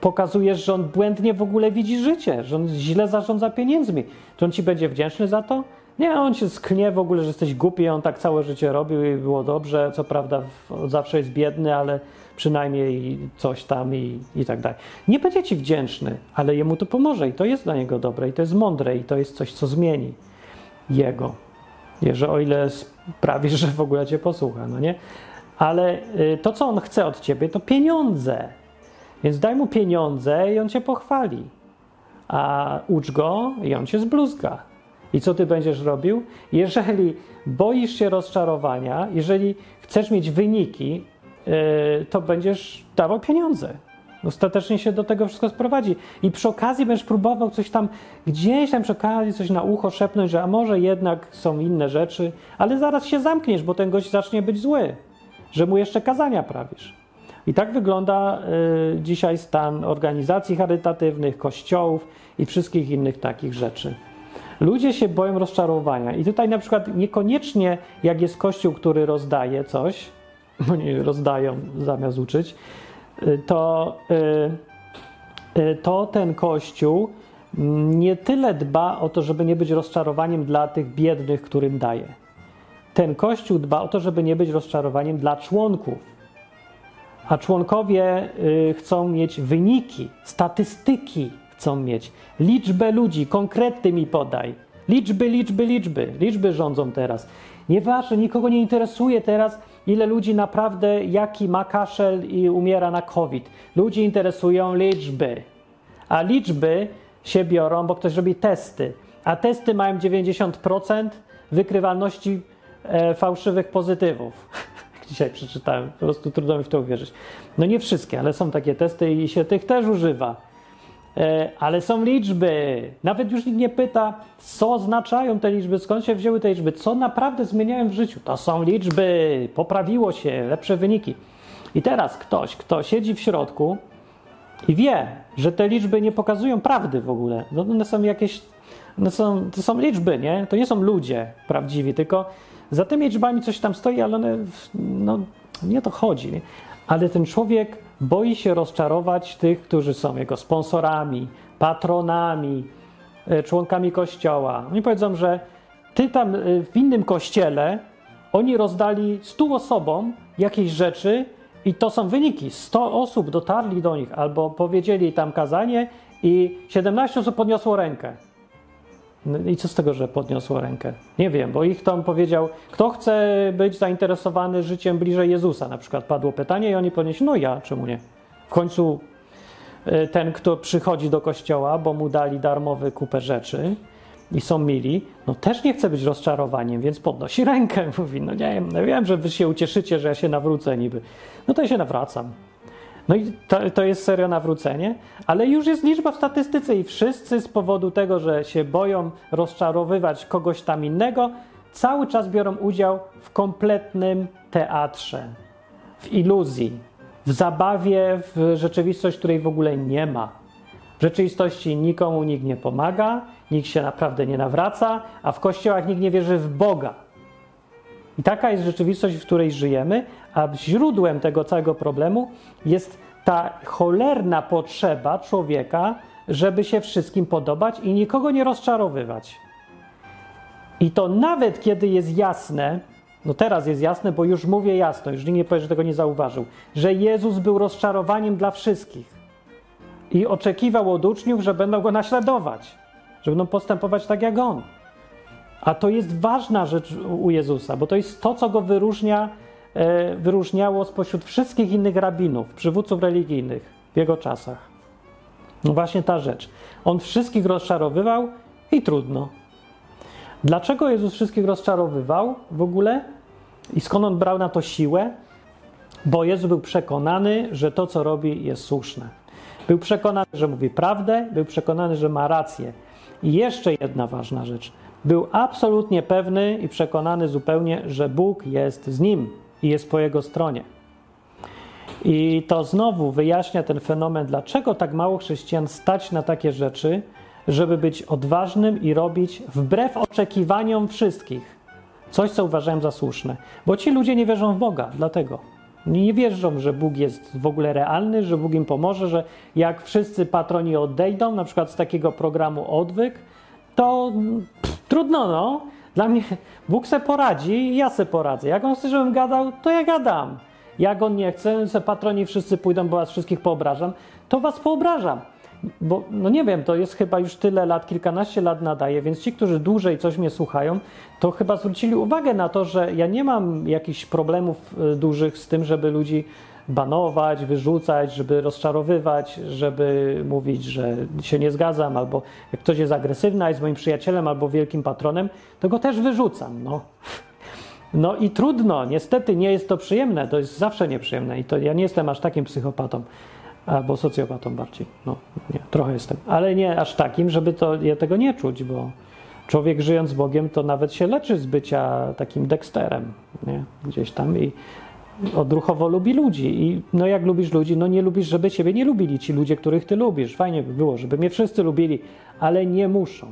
pokazujesz, że on błędnie w ogóle widzi życie, że on źle zarządza pieniędzmi. Czy on ci będzie wdzięczny za to? Nie, on się sknie w ogóle, że jesteś głupi, on tak całe życie robił i było dobrze. Co prawda zawsze jest biedny, ale przynajmniej coś tam i, i tak dalej. Nie będzie ci wdzięczny, ale jemu to pomoże i to jest dla niego dobre i to jest mądre i to jest coś, co zmieni jego. Że o ile sprawisz, że w ogóle cię posłucha, no nie? Ale y, to, co on chce od ciebie, to pieniądze. Więc daj mu pieniądze i on cię pochwali. A ucz go i on cię zbluzga. I co ty będziesz robił? Jeżeli boisz się rozczarowania, jeżeli chcesz mieć wyniki, yy, to będziesz dawał pieniądze. Ostatecznie się do tego wszystko sprowadzi. I przy okazji będziesz próbował coś tam, gdzieś tam przy okazji coś na ucho szepnąć, że a może jednak są inne rzeczy, ale zaraz się zamkniesz, bo ten gość zacznie być zły, że mu jeszcze kazania prawisz. I tak wygląda y, dzisiaj stan organizacji charytatywnych, kościołów i wszystkich innych takich rzeczy. Ludzie się boją rozczarowania. I tutaj na przykład niekoniecznie, jak jest kościół, który rozdaje coś, bo nie rozdają zamiast uczyć, y, to, y, y, to ten kościół nie tyle dba o to, żeby nie być rozczarowaniem dla tych biednych, którym daje. Ten kościół dba o to, żeby nie być rozczarowaniem dla członków. A członkowie chcą mieć wyniki, statystyki, chcą mieć. Liczbę ludzi, konkrety mi podaj. Liczby, liczby, liczby. Liczby rządzą teraz. Nieważne, nikogo nie interesuje teraz, ile ludzi naprawdę, jaki ma kaszel i umiera na COVID. Ludzi interesują liczby. A liczby się biorą, bo ktoś robi testy. A testy mają 90% wykrywalności fałszywych pozytywów. Dzisiaj przeczytałem, po prostu trudno mi w to uwierzyć. No nie wszystkie, ale są takie testy i się tych też używa. E, ale są liczby. Nawet już nikt nie pyta, co oznaczają te liczby, skąd się wzięły te liczby, co naprawdę zmieniają w życiu. To są liczby, poprawiło się, lepsze wyniki. I teraz ktoś, kto siedzi w środku i wie, że te liczby nie pokazują prawdy w ogóle. No one są jakieś, one są, to są liczby, nie? To nie są ludzie prawdziwi, tylko za tymi liczbami coś tam stoi, ale one, no, nie to chodzi. Ale ten człowiek boi się rozczarować tych, którzy są jego sponsorami, patronami, e, członkami kościoła. Oni powiedzą, że ty tam e, w innym kościele oni rozdali 100 osobom jakieś rzeczy i to są wyniki. 100 osób dotarli do nich albo powiedzieli tam kazanie i 17 osób podniosło rękę. No I co z tego, że podniosło rękę? Nie wiem, bo ich tam powiedział, kto chce być zainteresowany życiem bliżej Jezusa, na przykład padło pytanie i oni podnieśli, no ja, czemu nie? W końcu y, ten, kto przychodzi do kościoła, bo mu dali darmowy kupę rzeczy i są mili, no też nie chce być rozczarowaniem, więc podnosi rękę, mówi, no nie wiem, no wiem, że wy się ucieszycie, że ja się nawrócę niby. No to ja się nawracam. No i to, to jest serio nawrócenie, ale już jest liczba w statystyce i wszyscy z powodu tego, że się boją rozczarowywać kogoś tam innego, cały czas biorą udział w kompletnym teatrze, w iluzji, w zabawie, w rzeczywistość, której w ogóle nie ma. W rzeczywistości nikomu nikt nie pomaga, nikt się naprawdę nie nawraca, a w kościołach nikt nie wierzy w Boga. I taka jest rzeczywistość, w której żyjemy, a źródłem tego całego problemu jest ta cholerna potrzeba człowieka, żeby się wszystkim podobać i nikogo nie rozczarowywać. I to nawet kiedy jest jasne, no teraz jest jasne, bo już mówię jasno, już nikt nie powie, że tego nie zauważył, że Jezus był rozczarowaniem dla wszystkich i oczekiwał od uczniów, że będą go naśladować, że będą postępować tak jak on. A to jest ważna rzecz u Jezusa, bo to jest to, co go wyróżnia, wyróżniało spośród wszystkich innych rabinów, przywódców religijnych w jego czasach. No właśnie ta rzecz. On wszystkich rozczarowywał i trudno. Dlaczego Jezus wszystkich rozczarowywał w ogóle? I skąd on brał na to siłę? Bo Jezus był przekonany, że to, co robi, jest słuszne. Był przekonany, że mówi prawdę, był przekonany, że ma rację. I jeszcze jedna ważna rzecz. Był absolutnie pewny i przekonany zupełnie, że Bóg jest z nim i jest po jego stronie. I to znowu wyjaśnia ten fenomen, dlaczego tak mało chrześcijan stać na takie rzeczy, żeby być odważnym i robić wbrew oczekiwaniom wszystkich coś, co uważają za słuszne. Bo ci ludzie nie wierzą w Boga, dlatego. Nie wierzą, że Bóg jest w ogóle realny, że Bóg im pomoże, że jak wszyscy patroni odejdą, na przykład z takiego programu Odwyk, to pff, trudno, no. Dla mnie Bóg se poradzi ja se poradzę. Jak on chce, żebym gadał, to ja gadam. Jak on nie chce, se patroni wszyscy pójdą, bo was wszystkich poobrażam, to was poobrażam. Bo, no nie wiem, to jest chyba już tyle lat, kilkanaście lat nadaje, więc ci, którzy dłużej coś mnie słuchają, to chyba zwrócili uwagę na to, że ja nie mam jakichś problemów y, dużych z tym, żeby ludzi banować, wyrzucać, żeby rozczarowywać, żeby mówić, że się nie zgadzam, albo jak ktoś jest agresywny, a jest moim przyjacielem albo wielkim patronem, to go też wyrzucam. No. No i trudno, niestety nie jest to przyjemne, to jest zawsze nieprzyjemne i to ja nie jestem aż takim psychopatą, albo socjopatą bardziej. No, nie, trochę jestem, ale nie aż takim, żeby to, ja tego nie czuć, bo człowiek żyjąc Bogiem to nawet się leczy z bycia takim Dexterem, nie? gdzieś tam i odruchowo lubi ludzi. I no jak lubisz ludzi, no nie lubisz, żeby ciebie nie lubili ci ludzie, których ty lubisz. Fajnie by było, żeby mnie wszyscy lubili, ale nie muszą.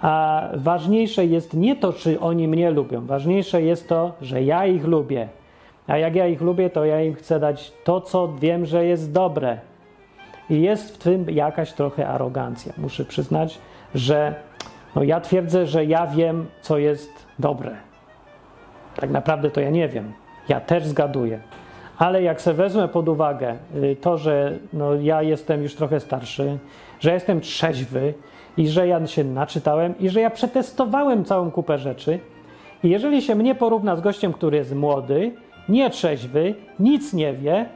A ważniejsze jest nie to, czy oni mnie lubią, ważniejsze jest to, że ja ich lubię. A jak ja ich lubię, to ja im chcę dać to, co wiem, że jest dobre. I jest w tym jakaś trochę arogancja. Muszę przyznać, że no ja twierdzę, że ja wiem, co jest dobre. Tak naprawdę to ja nie wiem. Ja też zgaduję. Ale jak sobie wezmę pod uwagę y, to, że no ja jestem już trochę starszy, że jestem trzeźwy i że ja się naczytałem i że ja przetestowałem całą kupę rzeczy, i jeżeli się mnie porówna z gościem, który jest młody, nietrzeźwy, nic nie wie,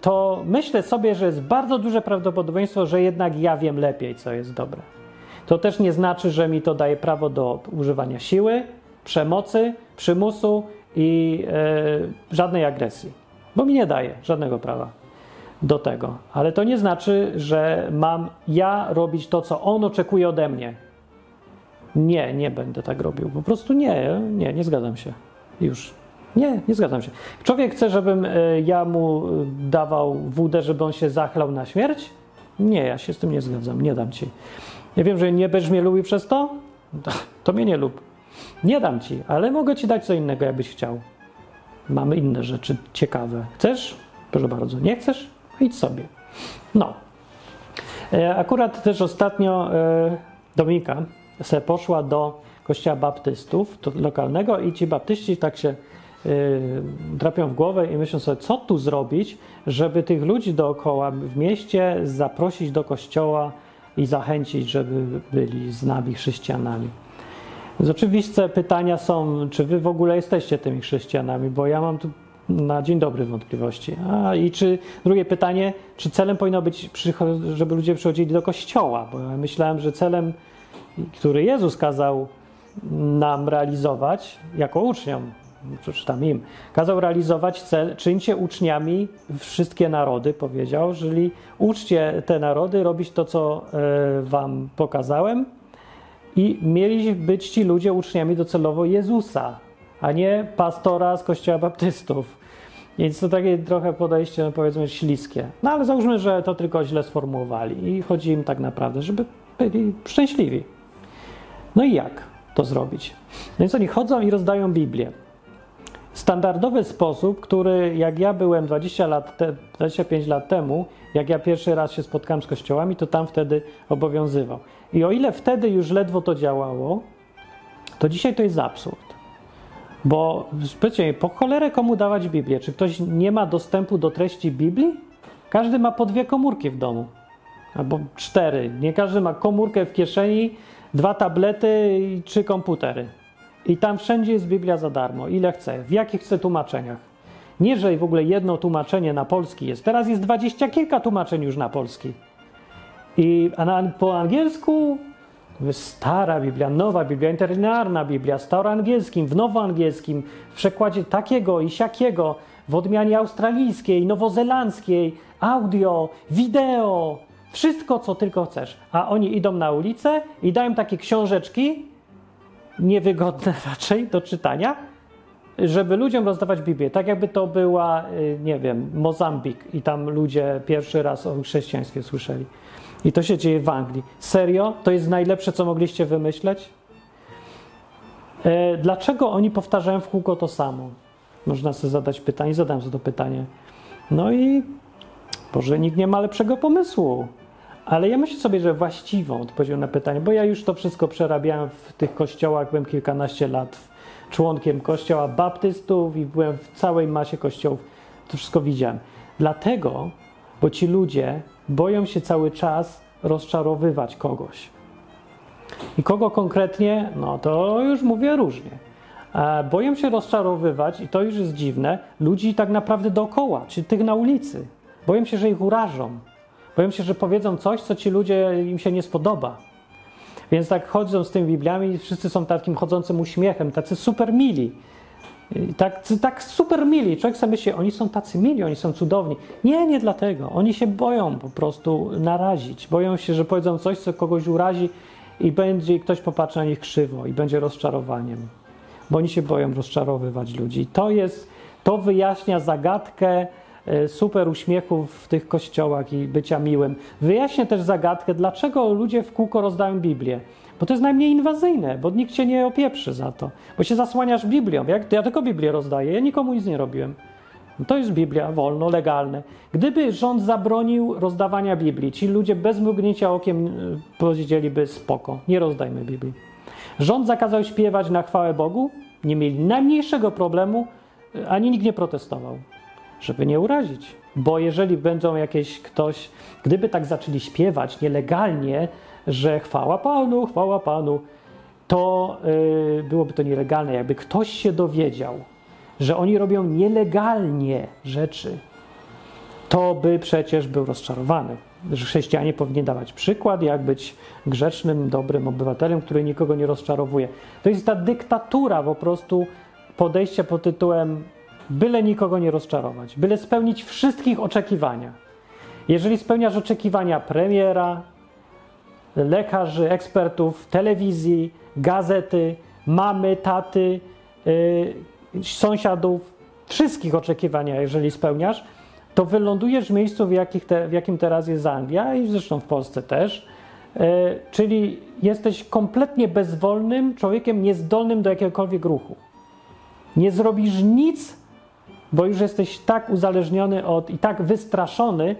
to myślę sobie, że jest bardzo duże prawdopodobieństwo, że jednak ja wiem lepiej, co jest dobre. To też nie znaczy, że mi to daje prawo do używania siły, przemocy, przymusu i e, żadnej agresji, bo mi nie daje żadnego prawa do tego. Ale to nie znaczy, że mam ja robić to, co on oczekuje ode mnie. Nie, nie będę tak robił. Po prostu nie, nie, nie zgadzam się. Już. Nie, nie zgadzam się. Człowiek chce, żebym e, ja mu dawał wódę, żeby on się zachlał na śmierć? Nie, ja się z tym nie zgadzam, nie dam ci. Ja wiem, że nie będziesz mnie lubił przez to? To, mnie nie lub. Nie dam ci, ale mogę ci dać co innego, jakbyś chciał. Mamy inne rzeczy ciekawe. Chcesz? Proszę bardzo. Nie chcesz? Idź sobie. No. E, akurat też ostatnio e, Dominika se poszła do kościoła baptystów lokalnego i ci baptyści tak się y, drapią w głowę i myślą sobie, co tu zrobić, żeby tych ludzi dookoła w mieście zaprosić do kościoła i zachęcić, żeby byli z nami chrześcijanami. Z oczywiste pytania są, czy wy w ogóle jesteście tymi chrześcijanami, bo ja mam tu na dzień dobry wątpliwości. A i czy drugie pytanie, czy celem powinno być, żeby ludzie przychodzili do kościoła? Bo ja myślałem, że celem, który Jezus kazał nam realizować jako uczniom, przeczytam im, kazał realizować cel, czyńcie uczniami wszystkie narody, powiedział, czyli uczcie te narody, robić to, co e, wam pokazałem i mieli być ci ludzie uczniami docelowo Jezusa, a nie pastora z kościoła baptystów. Więc to takie trochę podejście, no powiedzmy, śliskie. No ale załóżmy, że to tylko źle sformułowali i chodzi im tak naprawdę, żeby byli szczęśliwi. No i jak to zrobić? Więc oni chodzą i rozdają Biblię. Standardowy sposób, który jak ja byłem 20 lat te, 25 lat temu, jak ja pierwszy raz się spotkałem z kościołami, to tam wtedy obowiązywał. I o ile wtedy już ledwo to działało, to dzisiaj to jest absurd. Bo powiedzcie po cholerę komu dawać Biblię? Czy ktoś nie ma dostępu do treści Biblii? Każdy ma po dwie komórki w domu. Albo cztery. Nie każdy ma komórkę w kieszeni, dwa tablety i trzy komputery. I tam wszędzie jest Biblia za darmo, ile chce, w jakich chce tłumaczeniach. Nie, że w ogóle jedno tłumaczenie na polski jest. Teraz jest dwadzieścia kilka tłumaczeń już na polski. I a na, po angielsku stara Biblia, nowa Biblia, interlinearna Biblia, staroangielskim, w nowoangielskim, w przekładzie takiego i siakiego, w odmianie australijskiej, nowozelandzkiej, audio, wideo, wszystko co tylko chcesz. A oni idą na ulicę i dają takie książeczki, niewygodne raczej do czytania, żeby ludziom rozdawać Biblię. Tak jakby to była, y, nie wiem, Mozambik i tam ludzie pierwszy raz o chrześcijaństwie słyszeli. I to się dzieje w Anglii. Serio? To jest najlepsze, co mogliście wymyśleć? E, dlaczego oni powtarzają w kółko to samo? Można sobie zadać pytanie, zadam sobie to pytanie. No i może nikt nie ma lepszego pomysłu. Ale ja myślę sobie, że właściwą odpowiedzią na pytanie, bo ja już to wszystko przerabiałem w tych kościołach, byłem kilkanaście lat członkiem kościoła baptystów i byłem w całej masie kościołów. To wszystko widziałem. Dlatego, bo ci ludzie boją się cały czas rozczarowywać kogoś. I kogo konkretnie? No to już mówię różnie. Boją się rozczarowywać, i to już jest dziwne, ludzi tak naprawdę dookoła, czy tych na ulicy. Boją się, że ich urażą. Boją się, że powiedzą coś, co ci ludzie im się nie spodoba. Więc tak chodzą z tymi Bibliami wszyscy są takim chodzącym uśmiechem, tacy super mili. Tak, tak super mili. Człowiek sobie myśli, oni są tacy mili, oni są cudowni. Nie, nie dlatego. Oni się boją po prostu narazić. Boją się, że powiedzą coś, co kogoś urazi i będzie ktoś popatrzy na nich krzywo i będzie rozczarowaniem. Bo oni się boją rozczarowywać ludzi. I to jest, to wyjaśnia zagadkę e, super uśmiechów w tych kościołach i bycia miłym. Wyjaśnia też zagadkę, dlaczego ludzie w kółko rozdają Biblię. Bo to jest najmniej inwazyjne, bo nikt cię nie opieprzy za to. Bo się zasłaniasz Biblią. Jak, ja tylko Biblię rozdaję, ja nikomu nic nie robiłem. To jest Biblia, wolno, legalne. Gdyby rząd zabronił rozdawania Biblii, ci ludzie bez mrugnięcia okiem y, powiedzieliby spoko, nie rozdajmy Biblii. Rząd zakazał śpiewać na chwałę Bogu, nie mieli najmniejszego problemu, y, ani nikt nie protestował, żeby nie urazić. Bo jeżeli będą jakieś ktoś, gdyby tak zaczęli śpiewać nielegalnie, że chwała Panu, chwała Panu, to yy, byłoby to nielegalne. Jakby ktoś się dowiedział, że oni robią nielegalnie rzeczy, to by przecież był rozczarowany. Że chrześcijanie powinni dawać przykład, jak być grzecznym, dobrym obywatelem, który nikogo nie rozczarowuje. To jest ta dyktatura po prostu podejścia pod tytułem byle nikogo nie rozczarować, byle spełnić wszystkich oczekiwania. Jeżeli spełniasz oczekiwania premiera, lekarzy, ekspertów, telewizji, gazety, mamy, taty, yy, sąsiadów, wszystkich oczekiwania, jeżeli spełniasz, to wylądujesz w miejscu, w, te, w jakim teraz jest Anglia i zresztą w Polsce też. Yy, czyli jesteś kompletnie bezwolnym człowiekiem, niezdolnym do jakiegokolwiek ruchu. Nie zrobisz nic, bo już jesteś tak uzależniony od i tak wystraszony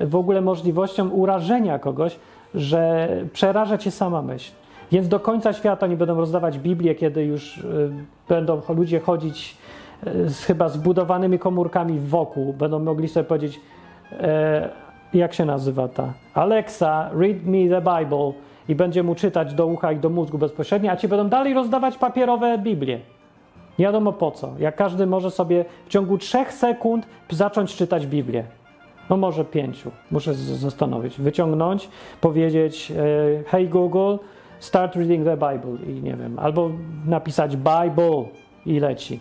w ogóle możliwością urażenia kogoś, że przeraża cię sama myśl. Więc do końca świata nie będą rozdawać Biblię, kiedy już y, będą ludzie chodzić y, z chyba zbudowanymi komórkami wokół. Będą mogli sobie powiedzieć, e, jak się nazywa ta? Alexa, read me the Bible i będzie mu czytać do ucha i do mózgu bezpośrednio, a ci będą dalej rozdawać papierowe Biblie. Nie wiadomo po co. Jak każdy może sobie w ciągu trzech sekund zacząć czytać Biblię. No może pięciu. Muszę zastanowić. Wyciągnąć, powiedzieć e, hey Google, start reading the Bible i nie wiem. Albo napisać Bible i leci.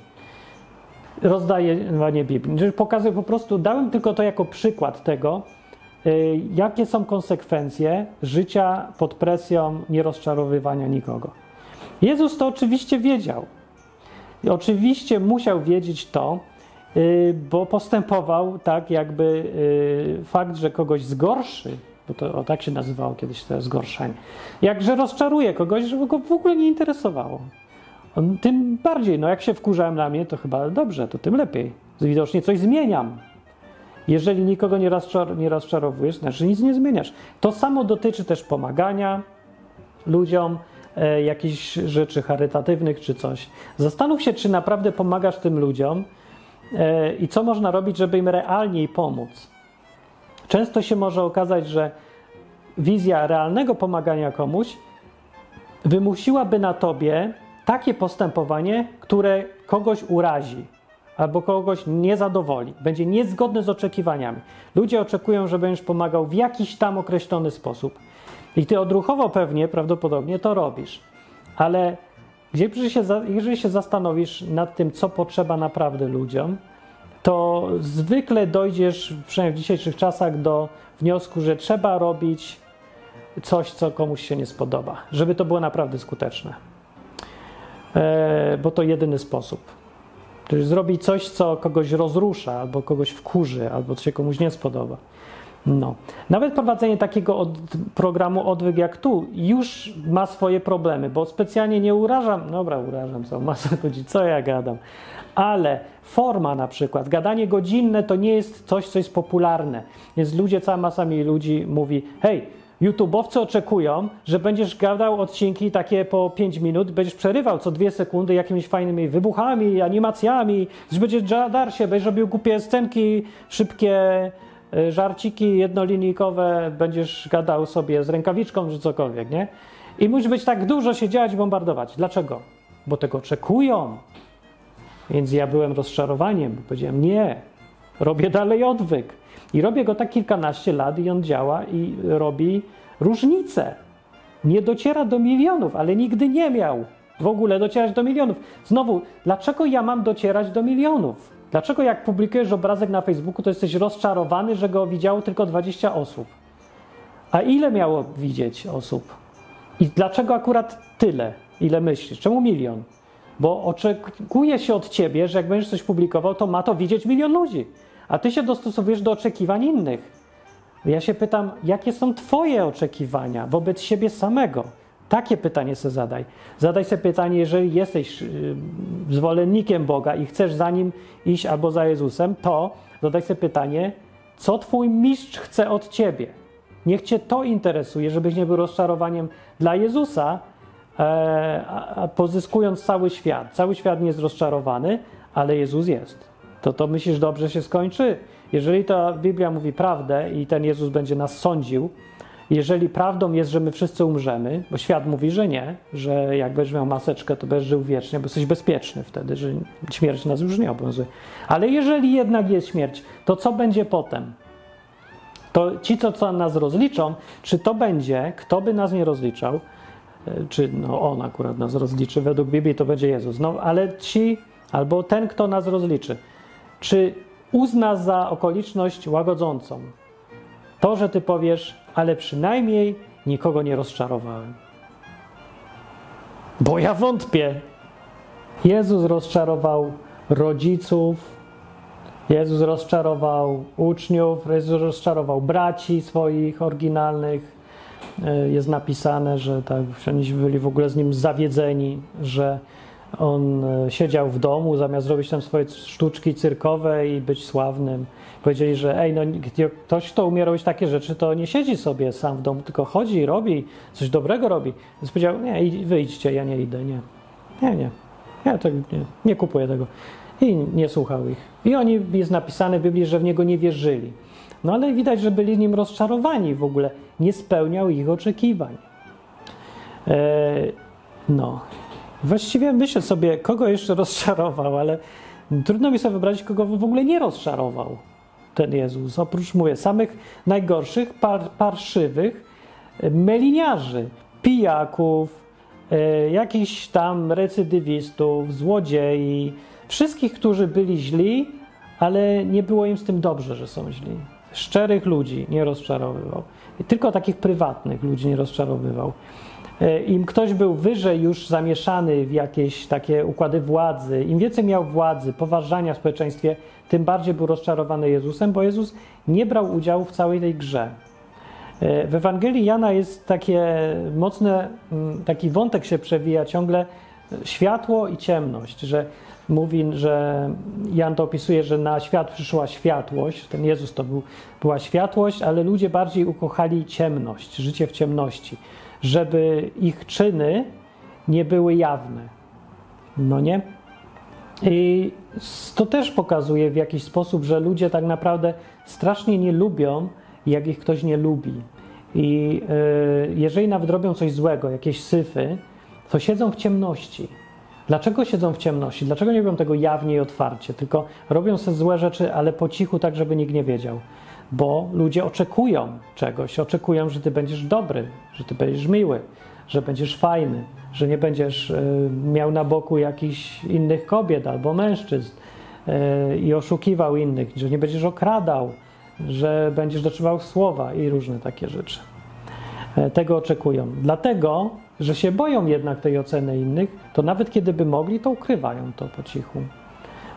Rozdaję Biblii. Pokazuję po prostu, dałem tylko to jako przykład tego, e, jakie są konsekwencje życia pod presją nierozczarowywania nikogo. Jezus to oczywiście wiedział. I oczywiście musiał wiedzieć to, bo postępował tak, jakby y, fakt, że kogoś zgorszy, bo to o, tak się nazywało kiedyś to zgorszenie, jakże rozczaruje kogoś, żeby go w ogóle nie interesowało. On, tym bardziej, no jak się wkurzałem na mnie, to chyba dobrze, to tym lepiej. Widocznie coś zmieniam. Jeżeli nikogo nie, rozczar nie rozczarowujesz, znaczy nic nie zmieniasz. To samo dotyczy też pomagania ludziom, e, jakichś rzeczy charytatywnych czy coś. Zastanów się, czy naprawdę pomagasz tym ludziom i co można robić, żeby im realniej pomóc. Często się może okazać, że wizja realnego pomagania komuś wymusiłaby na tobie takie postępowanie, które kogoś urazi albo kogoś nie zadowoli, będzie niezgodne z oczekiwaniami. Ludzie oczekują, że będziesz pomagał w jakiś tam określony sposób. I ty odruchowo pewnie, prawdopodobnie to robisz. Ale gdzie się, jeżeli się zastanowisz nad tym, co potrzeba naprawdę ludziom, to zwykle dojdziesz, przynajmniej w dzisiejszych czasach, do wniosku, że trzeba robić coś, co komuś się nie spodoba, żeby to było naprawdę skuteczne. E, bo to jedyny sposób. Czyli zrobić coś, co kogoś rozrusza, albo kogoś wkurzy, albo co się komuś nie spodoba. No. Nawet prowadzenie takiego od, programu odwyk jak tu już ma swoje problemy, bo specjalnie nie urażam, dobra, urażam co masę ludzi, co ja gadam, ale forma na przykład, gadanie godzinne to nie jest coś, co jest popularne. Więc ludzie, cała masa mi ludzi mówi, hej, YouTube'owcy oczekują, że będziesz gadał odcinki takie po 5 minut, będziesz przerywał co 2 sekundy jakimiś fajnymi wybuchami, animacjami, że będziesz dar się, będziesz robił głupie scenki, szybkie żarciki jednolinijkowe, będziesz gadał sobie z rękawiczką czy cokolwiek, nie? I musi być tak dużo się dziać, bombardować. Dlaczego? Bo tego oczekują. Więc ja byłem rozczarowaniem, bo powiedziałem nie, robię dalej odwyk. I robię go tak kilkanaście lat i on działa i robi różnicę. Nie dociera do milionów, ale nigdy nie miał w ogóle docierać do milionów. Znowu, dlaczego ja mam docierać do milionów? Dlaczego jak publikujesz obrazek na Facebooku, to jesteś rozczarowany, że go widziało tylko 20 osób? A ile miało widzieć osób? I dlaczego akurat tyle? Ile myślisz? Czemu milion? Bo oczekuje się od ciebie, że jak będziesz coś publikował, to ma to widzieć milion ludzi a ty się dostosowujesz do oczekiwań innych. Ja się pytam, jakie są Twoje oczekiwania wobec siebie samego? Takie pytanie sobie zadaj. Zadaj sobie pytanie, jeżeli jesteś y, zwolennikiem Boga i chcesz za nim iść albo za Jezusem, to zadaj sobie pytanie, co Twój mistrz chce od Ciebie. Niech Cię to interesuje, żebyś nie był rozczarowaniem dla Jezusa, e, pozyskując cały świat. Cały świat nie jest rozczarowany, ale Jezus jest to to myślisz, dobrze się skończy? Jeżeli ta Biblia mówi prawdę i ten Jezus będzie nas sądził, jeżeli prawdą jest, że my wszyscy umrzemy, bo świat mówi, że nie, że jak będziesz miał maseczkę, to będziesz żył wiecznie, bo jesteś bezpieczny wtedy, że śmierć nas już nie obowiązuje. Ale jeżeli jednak jest śmierć, to co będzie potem? To ci, co, co nas rozliczą, czy to będzie, kto by nas nie rozliczał, e, czy no on akurat nas rozliczy, według Biblii to będzie Jezus, no ale ci, albo ten, kto nas rozliczy, czy uzna za okoliczność łagodzącą to, że ty powiesz, ale przynajmniej nikogo nie rozczarowałem. Bo ja wątpię. Jezus rozczarował rodziców, Jezus rozczarował uczniów, Jezus rozczarował braci swoich oryginalnych. E, jest napisane, że tak, oni byli w ogóle z nim zawiedzeni, że on e, siedział w domu, zamiast robić tam swoje sztuczki cyrkowe i być sławnym. Powiedzieli, że ej, no ktoś, kto umie robić takie rzeczy, to nie siedzi sobie sam w domu, tylko chodzi, robi, coś dobrego robi. Więc powiedział, nie, wyjdźcie, ja nie idę, nie. Nie, nie, ja tego nie, nie kupuję tego. I nie słuchał ich. I oni, jest napisane w Biblii, że w niego nie wierzyli. No ale widać, że byli nim rozczarowani w ogóle. Nie spełniał ich oczekiwań. E, no. Właściwie myślę sobie, kogo jeszcze rozczarował, ale trudno mi sobie wyobrazić, kogo w ogóle nie rozczarował ten Jezus. Oprócz, mówię, samych najgorszych, par, parszywych meliniarzy, pijaków, e, jakichś tam recydywistów, złodziei, wszystkich, którzy byli źli, ale nie było im z tym dobrze, że są źli. Szczerych ludzi nie rozczarowywał. Tylko takich prywatnych ludzi nie rozczarowywał. E, Im ktoś był wyżej już zamieszany w jakieś takie układy władzy, im więcej miał władzy, poważania w społeczeństwie, tym bardziej był rozczarowany Jezusem, bo Jezus nie brał udziału w całej tej grze. E, W Ewangelii Jana jest takie mocne, mm, taki wątek się przewija ciągle, światło i ciemność, że mówi, że Jan to opisuje, że na świat przyszła światłość, ten Jezus to był, była światłość, ale ludzie bardziej ukochali ciemność, życie w ciemności, żeby ich czyny nie były jawne. No nie? I to też pokazuje w jakiś sposób, że ludzie tak naprawdę strasznie nie lubią, jak ich ktoś nie lubi. I y, jeżeli nawet robią coś złego, jakieś syfy, to siedzą w ciemności. Dlaczego siedzą w ciemności? Dlaczego nie robią tego jawnie i otwarcie? Tylko robią sobie złe rzeczy, ale po cichu, tak żeby nikt nie wiedział. Bo ludzie oczekują czegoś, oczekują, że ty będziesz dobry, że ty będziesz miły, że będziesz fajny, że nie będziesz y, miał na boku jakichś innych kobiet albo mężczyzn y, i oszukiwał innych, że nie będziesz okradał, że będziesz dotrzymał słowa i różne takie rzeczy. E, Tego oczekują. Dlatego, że się boją jednak tej oceny innych, to nawet kiedy by mogli, to ukrywają to po cichu.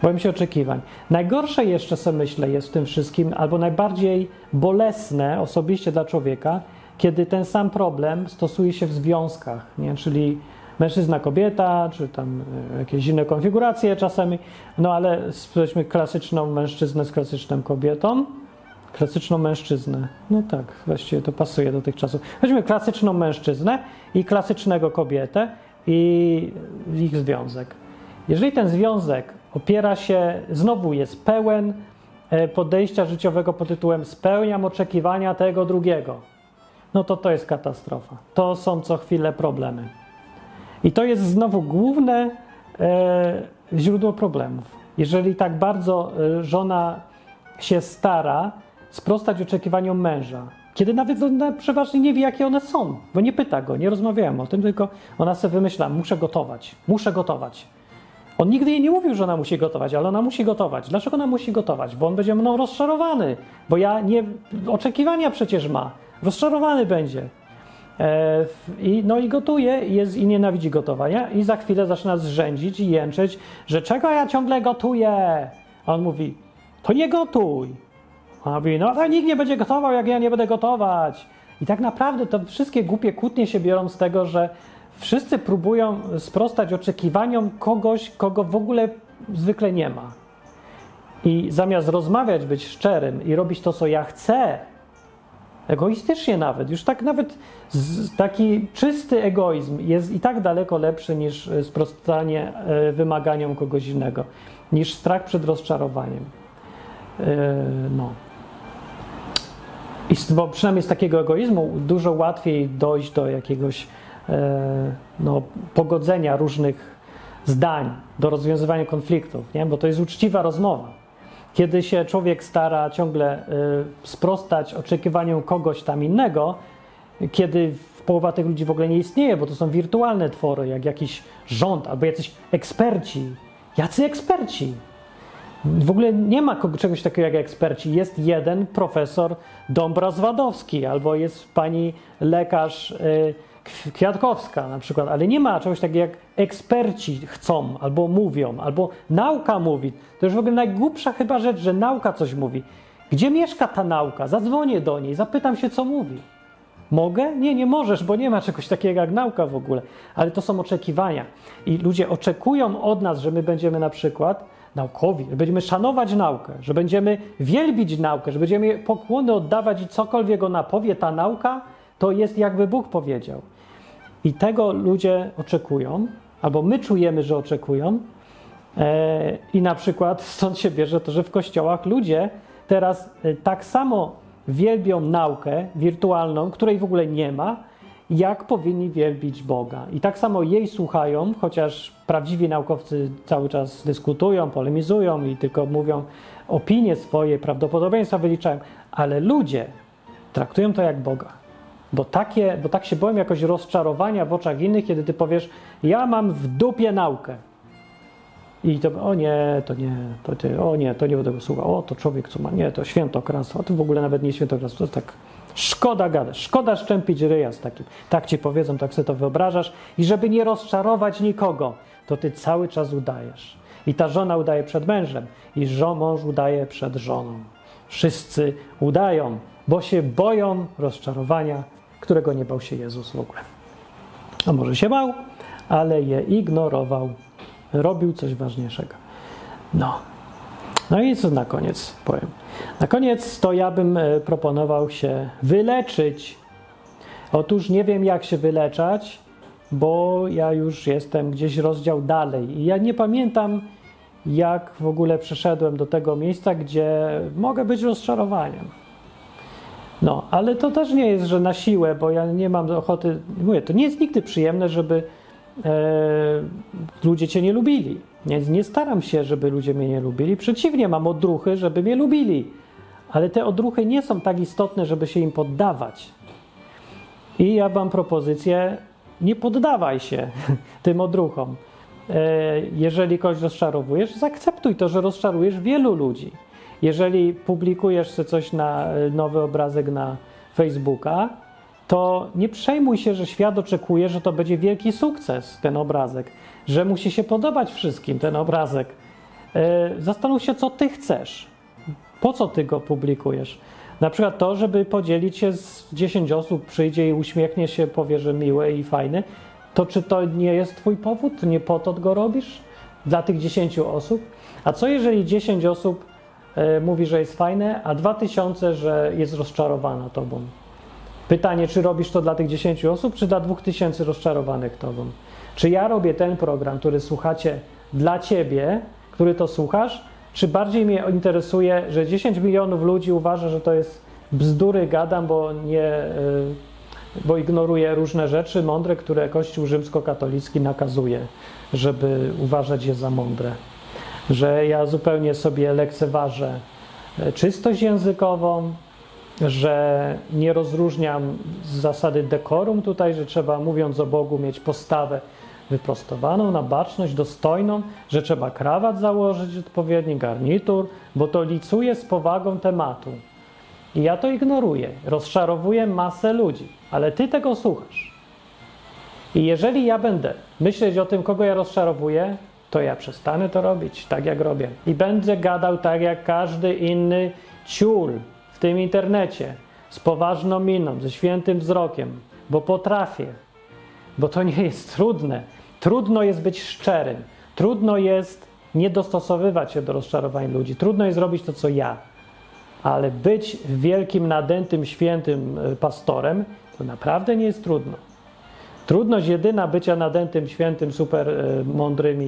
Boją się oczekiwań. Najgorsze jeszcze, co myślę, jest w tym wszystkim, albo najbardziej bolesne osobiście dla człowieka, kiedy ten sam problem stosuje się w związkach, nie? czyli mężczyzna, kobieta, czy tam e, jakieś inne konfiguracje czasami, no ale weźmy klasyczną mężczyznę z klasyczną kobietą, klasyczną mężczyznę. No tak, właściwie to pasuje do tych czasów. Weźmy klasyczną mężczyznę i klasycznego kobietę i ich związek. Jeżeli ten związek opiera się, znowu jest pełen e, podejścia życiowego pod tytułem spełniam oczekiwania tego drugiego, no to to jest katastrofa. To są co chwilę problemy. I to jest znowu główne e, źródło problemów. Jeżeli tak bardzo e, żona się stara sprostać oczekiwaniom męża, kiedy nawet ona przeważnie nie wie, jakie one są, bo nie pyta go, nie rozmawiają o tym, tylko ona sobie wymyśla, muszę gotować, muszę gotować. On nigdy jej nie mówił, że ona musi gotować, ale ona musi gotować. Dlaczego ona musi gotować? Bo on będzie mną rozczarowany, bo ja nie. Oczekiwania przecież ma. Rozczarowany będzie. E, i, no i gotuje jest, i nienawidzi gotowania i za chwilę zaczyna zrzędzić i jęczeć, że czego ja ciągle gotuję? A on mówi, to nie gotuj. A mówi, no to nikt nie będzie gotował, jak ja nie będę gotować. I tak naprawdę to wszystkie głupie kłótnie się biorą z tego, że wszyscy próbują sprostać oczekiwaniom kogoś, kogo w ogóle zwykle nie ma. I zamiast rozmawiać, być szczerym i robić to, co ja chcę, egoistycznie nawet, już tak nawet z, taki czysty egoizm jest i tak daleko lepszy niż sprostanie e, wymaganiom kogoś innego, niż strach przed rozczarowaniem. E, no. I bo przynajmniej z takiego egoizmu dużo łatwiej dojść do jakiegoś e, no, pogodzenia różnych zdań, do rozwiązywania konfliktów, nie? bo to jest uczciwa rozmowa. Kiedy się człowiek stara ciągle y, sprostać oczekiwaniom kogoś tam innego, kiedy połowa tych ludzi w ogóle nie istnieje, bo to są wirtualne twory, jak jakiś rząd albo jacyś eksperci. Jacy eksperci? W ogóle nie ma czegoś takiego jak eksperci. Jest jeden profesor Dąbra-Zwadowski albo jest pani lekarz y, Kwiatkowska na przykład, ale nie ma czegoś takiego jak eksperci chcą, albo mówią, albo nauka mówi. To już w ogóle najgłupsza chyba rzecz, że nauka coś mówi. Gdzie mieszka ta nauka? Zadzwonię do niej, zapytam się, co mówi. Mogę? Nie, nie możesz, bo nie ma czegoś takiego jak nauka w ogóle. Ale to są oczekiwania. I ludzie oczekują od nas, że my będziemy na przykład naukowi, że będziemy szanować naukę, że będziemy wielbić naukę, że będziemy pokłony oddawać i cokolwiek ona powie, ta nauka, to jest jakby Bóg powiedział. I tego ludzie oczekują, albo my czujemy, że oczekują. E, I na przykład stąd się bierze to, że w kościołach ludzie teraz e, tak samo wielbią naukę wirtualną, której w ogóle nie ma, jak powinni wielbić Boga. I tak samo jej słuchają, chociaż prawdziwi naukowcy cały czas dyskutują, polemizują i tylko mówią opinie swoje, prawdopodobieństwa wyliczają, ale ludzie traktują to jak Boga. Bo, takie, bo tak się boją jakoś rozczarowania w oczach innych, kiedy ty powiesz, ja mam w dupie naukę. I to, o nie, to nie, to ty, o nie, to nie będę go słuchał, o to człowiek co ma, nie, to świętokras, o to w ogóle nawet nie świętokras, to tak Szkoda gadać, szkoda szczępić ryja z takim. Tak ci powiedzą, tak sobie to wyobrażasz. I żeby nie rozczarować nikogo, to ty cały czas udajesz. I ta żona udaje przed mężem, i mąż udaje przed żoną. Wszyscy udają, bo się boją rozczarowania, którego nie bał się Jezus w ogóle. A może się bał, ale je ignorował. Robił coś ważniejszego. No. No i co na koniec powiem? Na koniec to ja bym e, proponował się wyleczyć. Otóż nie wiem, jak się wyleczać, bo ja już jestem gdzieś rozdział dalej i ja nie pamiętam, jak w ogóle przeszedłem do tego miejsca, gdzie mogę być rozczarowaniem. No, ale to też nie jest, że na siłę, bo ja nie mam ochoty, mówię, to nie jest nigdy przyjemne, żeby e, ludzie cię nie lubili. Nie, nie staram się, żeby ludzie mnie nie lubili. Przeciwnie, mam odruchy, żeby mnie lubili. Ale te odruchy nie są tak istotne, żeby się im poddawać. I ja mam propozycję, nie poddawaj się tym odruchom. E, jeżeli kogoś rozczarowujesz, zaakceptuj to, że rozczarujesz wielu ludzi. Jeżeli publikujesz coś na e, nowy obrazek na Facebooka, to nie przejmuj się, że świat oczekuje, że to będzie wielki sukces, ten obrazek, że musi się podobać wszystkim ten obrazek. E, zastanów się, co ty chcesz. Po co ty go publikujesz? Na przykład to, żeby podzielić się z 10 osób, przyjdzie i uśmiechnie się, powie, że miłe i fajne, to czy to nie jest twój powód? Nie po to go robisz? Dla tych 10 osób? A co jeżeli 10 osób mówi, że jest fajne, a 2000, że jest rozczarowana tobą? Pytanie, czy robisz to dla tych 10 osób, czy dla 2000 rozczarowanych tobą? Czy ja robię ten program, który słuchacie dla ciebie, który to słuchasz, czy bardziej mnie interesuje, że 10 milionów ludzi uważa, że to jest bzdury, gadam, bo nie, y, bo ignoruje różne rzeczy mądre, które Kościół rzymskokatolicki nakazuje, żeby uważać je za mądre. Że ja zupełnie sobie lekceważę y, czystość językową, że nie rozróżniam zasady dekorum tutaj, że trzeba mówiąc o Bogu mieć postawę wyprostowaną, na baczność, dostojną, że trzeba krawat założyć, odpowiedni garnitur, bo to licuje z powagą tematu. I ja to ignoruję, rozczarowuję masę ludzi, ale ty tego słuchasz. I jeżeli ja będę myśleć o tym, kogo ja rozczarowuję, to ja przestanę to robić tak, jak robię. I będę gadał tak, jak każdy inny ciul w tym internecie, z poważną miną, ze świętym wzrokiem, bo potrafię, bo to nie jest trudne. Trudno jest być szczerym, trudno jest nie dostosowywać się do rozczarowań ludzi, trudno jest robić to, co ja, ale być wielkim, nadętym, świętym e, pastorem to naprawdę nie jest trudno. Trudność jedyna bycia nadętym, świętym, super e, mądrym e,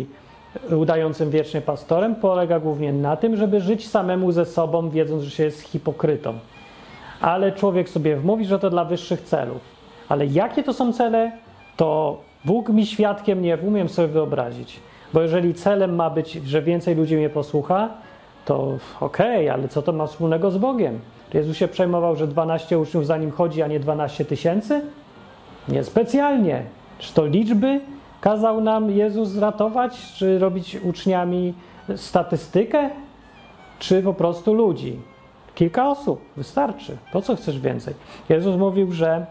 udającym wiecznie pastorem polega głównie na tym, żeby żyć samemu ze sobą, wiedząc, że się jest hipokrytą. Ale człowiek sobie mówi, że to dla wyższych celów. Ale jakie to są cele, to Bóg mi świadkiem nie umiem sobie wyobrazić. Bo jeżeli celem ma być, że więcej ludzi mnie posłucha, to okej, okay, ale co to ma wspólnego z Bogiem? Jezus się przejmował, że 12 uczniów za nim chodzi, a nie 12 tysięcy? Niespecjalnie. Czy to liczby kazał nam Jezus zratować, czy robić uczniami statystykę, czy po prostu ludzi? Kilka osób wystarczy. Po co chcesz więcej? Jezus mówił, że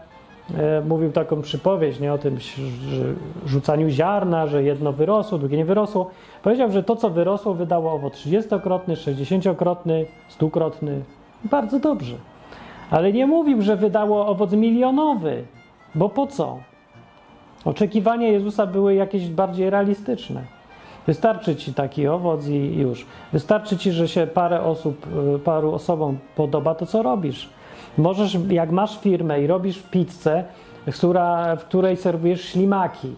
E, mówił taką przypowieść nie o tym że rzucaniu ziarna, że jedno wyrosło, drugie nie wyrosło. Powiedział, że to, co wyrosło, wydało owoc 30-krotny, 60-krotny, 100-krotny. Bardzo dobrze. Ale nie mówił, że wydało owoc milionowy, bo po co? Oczekiwania Jezusa były jakieś bardziej realistyczne. Wystarczy ci taki owoc i już. Wystarczy ci, że się parę osób, e, paru osobom podoba to, co robisz. Możesz, jak masz firmę i robisz pizzę, która, w której serwujesz ślimaki,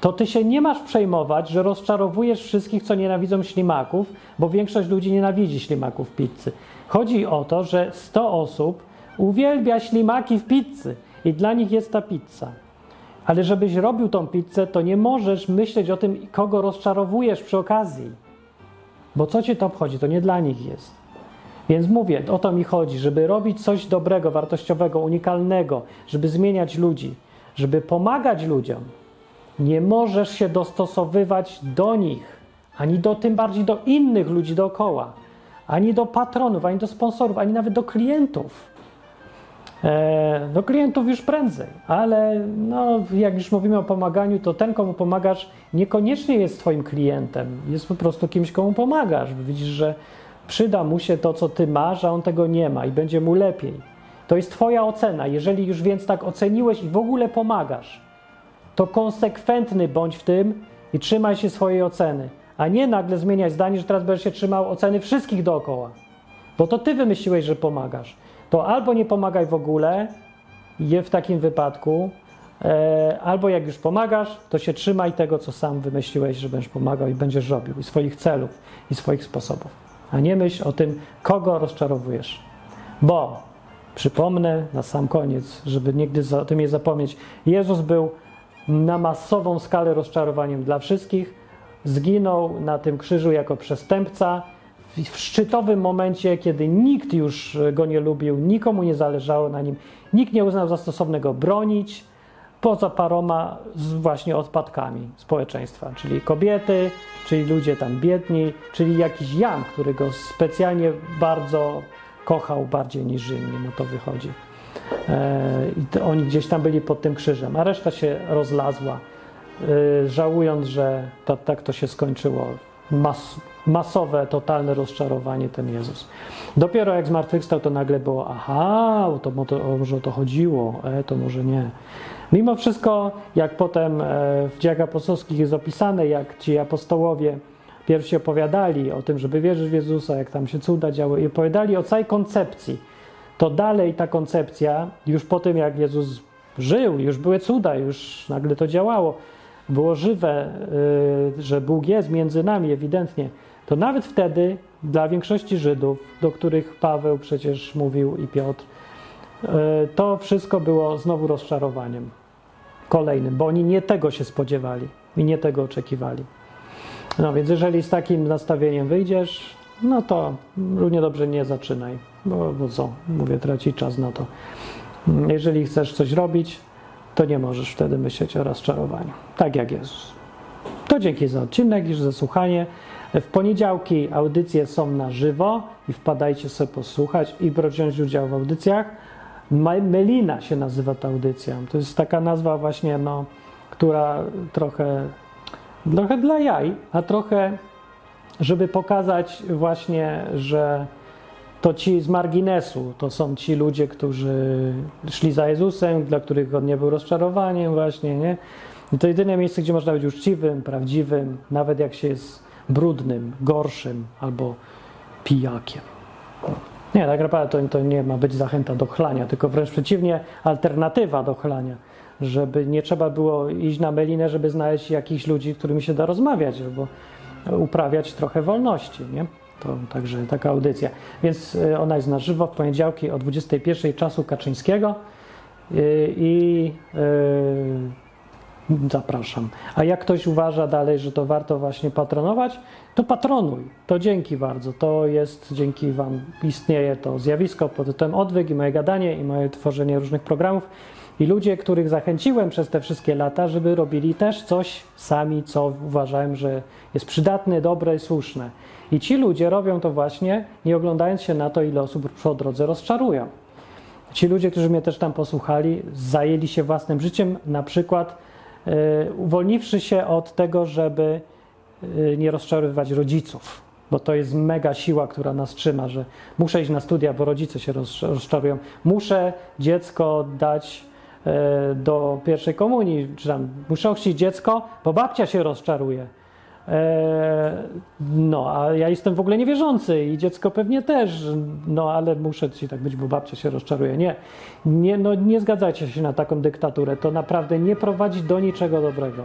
to ty się nie masz przejmować, że rozczarowujesz wszystkich, co nienawidzą ślimaków, bo większość ludzi nienawidzi ślimaków pizzy. Chodzi o to, że 100 osób uwielbia ślimaki w pizzy i dla nich jest ta pizza. Ale żebyś robił tą pizzę, to nie możesz myśleć o tym, kogo rozczarowujesz przy okazji. Bo co cię to obchodzi? To nie dla nich jest. Więc mówię, o to mi chodzi, żeby robić coś dobrego, wartościowego, unikalnego, żeby zmieniać ludzi, żeby pomagać ludziom. Nie możesz się dostosowywać do nich, ani do tym bardziej do innych ludzi dookoła, ani do patronów, ani do sponsorów, ani nawet do klientów. E, do klientów już prędzej, ale no, jak już mówimy o pomaganiu, to ten, komu pomagasz, niekoniecznie jest Twoim klientem, jest po prostu kimś, komu pomagasz. Widzisz, że przyda mu się to, co Ty masz, a on tego nie ma i będzie mu lepiej. To jest Twoja ocena. Jeżeli już więc tak oceniłeś i w ogóle pomagasz, to konsekwentny bądź w tym i trzymaj się swojej oceny, a nie nagle zmieniać zdanie, że teraz będziesz się trzymał oceny wszystkich dookoła. Bo to Ty wymyśliłeś, że pomagasz to albo nie pomagaj w ogóle, je w takim wypadku, e, albo jak już pomagasz, to się trzymaj tego, co sam wymyśliłeś, że będziesz pomagał i będziesz robił, i swoich celów, i swoich sposobów. A nie myśl o tym, kogo rozczarowujesz. Bo, przypomnę na sam koniec, żeby nigdy o tym nie zapomnieć, Jezus był na masową skalę rozczarowaniem dla wszystkich, zginął na tym krzyżu jako przestępca, w szczytowym momencie, kiedy nikt już go nie lubił, nikomu nie zależało na nim, nikt nie uznał za stosowne go bronić, poza paroma z właśnie odpadkami społeczeństwa, czyli kobiety, czyli ludzie tam biedni, czyli jakiś Jan, który go specjalnie bardzo kochał bardziej niż inni, no to wychodzi. E, I oni gdzieś tam byli pod tym krzyżem, a reszta się rozlazła, e, żałując, że tak to się skończyło mas, masowe, totalne rozczarowanie ten Jezus. Dopiero jak zmartwychwstał, to nagle było, aha, to, może o to chodziło, e, to może nie. Mimo wszystko, jak potem e, w dziejach apostolskich jest opisane, jak ci apostołowie pierwsi opowiadali o tym, żeby wierzyć w Jezusa, jak tam się cuda działy i opowiadali o całej koncepcji, to dalej ta koncepcja, już po tym jak Jezus żył, już były cuda, już nagle to działało, było żywe, y, że Bóg jest między nami ewidentnie, to nawet wtedy dla większości Żydów, do których Paweł przecież mówił i Piotr, y, to wszystko było znowu rozczarowaniem kolejnym, bo oni nie tego się spodziewali i nie tego oczekiwali. No więc jeżeli z takim nastawieniem wyjdziesz, no to równie dobrze nie zaczynaj, bo, bo co, mówię, traci czas na to. Jeżeli chcesz coś robić, to nie możesz wtedy myśleć o rozczarowaniu. Tak jak Jezus. To dzięki za odcinek i za słuchanie. W poniedziałki audycje są na żywo i wpadajcie sobie posłuchać i wziąć udział w audycjach. Melina się nazywa ta audycja. To jest taka nazwa właśnie, no, która trochę, trochę dla jaj, a trochę, żeby pokazać właśnie, że to ci z marginesu, to są ci ludzie, którzy szli za Jezusem, dla których on nie był rozczarowaniem właśnie, nie? I to jedyne miejsce, gdzie można być uczciwym, prawdziwym, nawet jak się jest brudnym, gorszym albo pijakiem. Nie, tak naprawdę to, to nie ma być zachęta do chlania, tylko wręcz przeciwnie, alternatywa do chlania. Żeby nie trzeba było iść na melinę, żeby znaleźć jakichś ludzi, którymi się da rozmawiać, albo uprawiać trochę wolności, nie? To także taka audycja. Więc y, ona jest na żywo w poniedziałki o 21 czasu Kaczyńskiego y, i yy, zapraszam. A jak ktoś uważa dalej, że to warto właśnie patronować, to patronuj. To dzięki bardzo. To jest dzięki Wam istnieje to zjawisko pod tytułem odwyk i moje gadanie i moje tworzenie różnych programów. I ludzie, których zachęciłem przez te wszystkie lata, żeby robili też coś sami, co uważałem, że jest przydatne, dobre i słuszne. I ci ludzie robią to właśnie, nie oglądając się na to, ile osób po drodze rozczarują. Ci ludzie, którzy mnie też tam posłuchali, zajęli się własnym życiem, na przykład yy, uwolniwszy się od tego, żeby yy, nie rozczarowywać rodziców, bo to jest mega siła, która nas trzyma, że muszę iść na studia, bo rodzice się rozczarują. Muszę dziecko dać yy, do pierwszej komunii, czy tam muszę ochrzcić dziecko, bo babcia się rozczaruje. E, no, a ja jestem w ogóle niewierzący i dziecko pewnie też, no ale muszę ci tak być, bo babcia się rozczaruje. Nie, nie, no, nie zgadzajcie się na taką dyktaturę. To naprawdę nie prowadzi do niczego dobrego.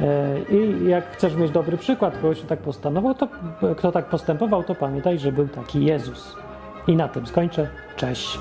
E, I jak chcesz mieć dobry przykład, kogoś tak postanował, to kto tak postępował, to pamiętaj, że był taki Jezus. I na tym skończę. Cześć.